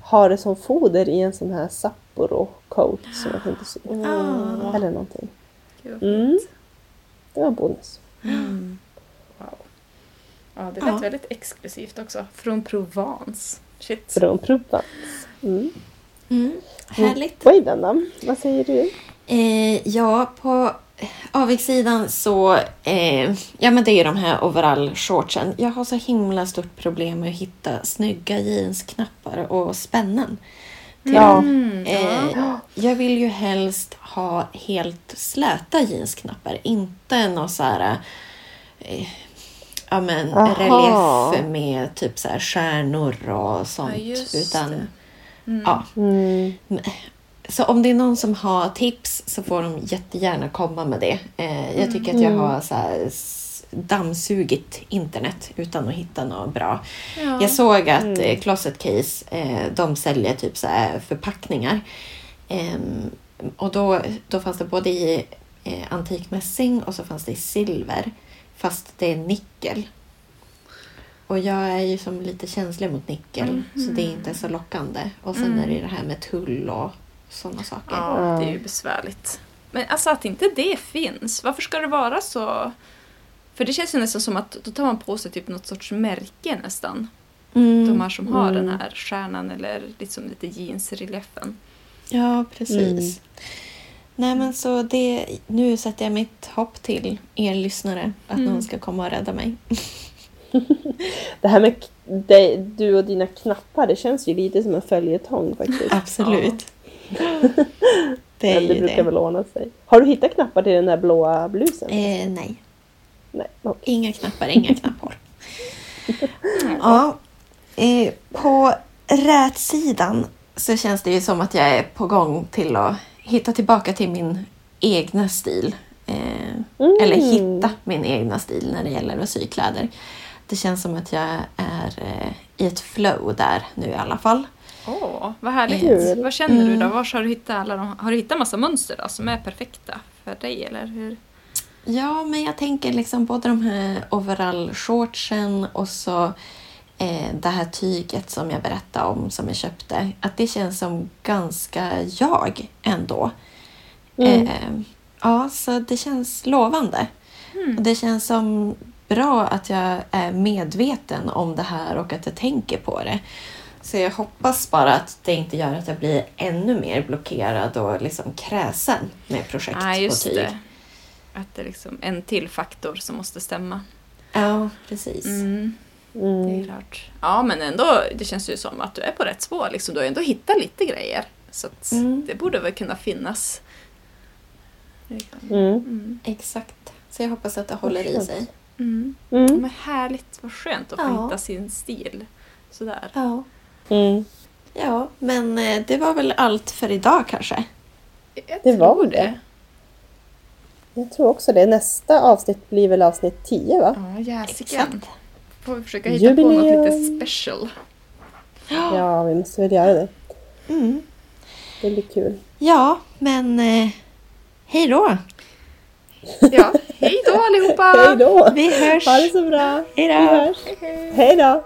ha det som foder i en sån här Sapporo coat som jag tänkte sy. Ah. Eller någonting. Mm. Det var bonus. Mm. Wow. Ja, det lät Ja. väldigt exklusivt också. Från Provence. Shit. Från Provence. Mm. Mm. Härligt. Oj, denna. Vad säger du? Eh, ja, på avigsidan så... Eh, ja, men det är de här overall-shortsen. Jag har så himla stort problem med att hitta snygga jeansknappar och spännen. Till Ja. Mm, ja. Eh, jag vill ju helst ha helt släta jeansknappar, inte någon så här... Eh, ja, men Aha. relief med typ så här stjärnor och sånt. Ja, utan. Mm. ja, Mm. så om det är någon som har tips så får de jättegärna komma med det. Eh, jag tycker att jag har så här, dammsugit internet utan att hitta något bra. Ja. Jag såg att Mm. eh, Closet Case, eh, de säljer typ så förpackningar. Ehm, och då, då fanns det både i eh, antikmässing och så fanns det i silver. Fast det är nickel. Och jag är ju som lite känslig mot nickel så det är inte så lockande. Och sen Mm. är det det här med tull och sådana saker. Ja, det är ju besvärligt. Men alltså att inte det finns, varför ska det vara så? För det känns ju nästan som att då tar man på sig typ något sorts märke nästan. Mm. De här som har Mm. den här stjärnan eller liksom lite jeansreliefen. Ja, precis. Mm. Nej men så det, nu sätter jag mitt hopp till er lyssnare att Mm. någon ska komma och rädda mig. Det här med det, du och dina knappar, det känns ju lite som en följetong faktiskt. Absolut. det är Men det ju brukar det. väl ordna sig. Har du hittat knappar till den där blåa blusen? Eh, nej, Nej. inga knappar, inga knapphål. ja, eh, på rätsidan så känns det ju som att jag är på gång till att hitta tillbaka till min egna stil. Eh, Mm. Eller hitta min egna stil när det gäller att sy kläder. Det känns som att jag är eh, i ett flow där nu i alla fall. Åh, vad härligt. Kul. Vad känner du då? Mm. Var har du hittat alla de, Har du hittat massa mönster då, som är perfekta för dig eller hur? Ja, men jag tänker liksom både de här overall-shortsen och så eh, det här tyget som jag berättade om som jag köpte. Att det känns som ganska jag ändå. Mm. Eh, ja, så det känns lovande. Mm. Och det känns som bra att jag är medveten om det här och att jag tänker på det. Så jag hoppas bara att det inte gör att jag blir ännu mer blockerad och liksom kräsen med projekt på just tyg. det. Att det är liksom en till faktor som måste stämma. Ja, precis. Mm. Det är Mm. klart. Ja, men ändå, det känns ju som att du är på rätt spår. Liksom. Du har ändå hittat lite grejer. Så att Mm. det borde väl kunna finnas Mm. Mm. Exakt. Så jag hoppas att det håller i sig. Mm. Mm. Men härligt, vad skönt att få Ja. hitta sin stil. Sådär. Ja. Mm. Ja, men eh, det var väl allt för idag kanske. Det var det. Jag tror också det. Nästa avsnitt blir väl avsnitt 10 va? Ja, jäsiken. Får vi försöka hitta på något Jubileum. lite special. Ja, vi måste väl göra det. Mm. Det blir kul. Ja, men eh, hej då! Ja, hej då allihopa! Hej då! Vi hörs! Ha det så bra! Hej då! Hej då!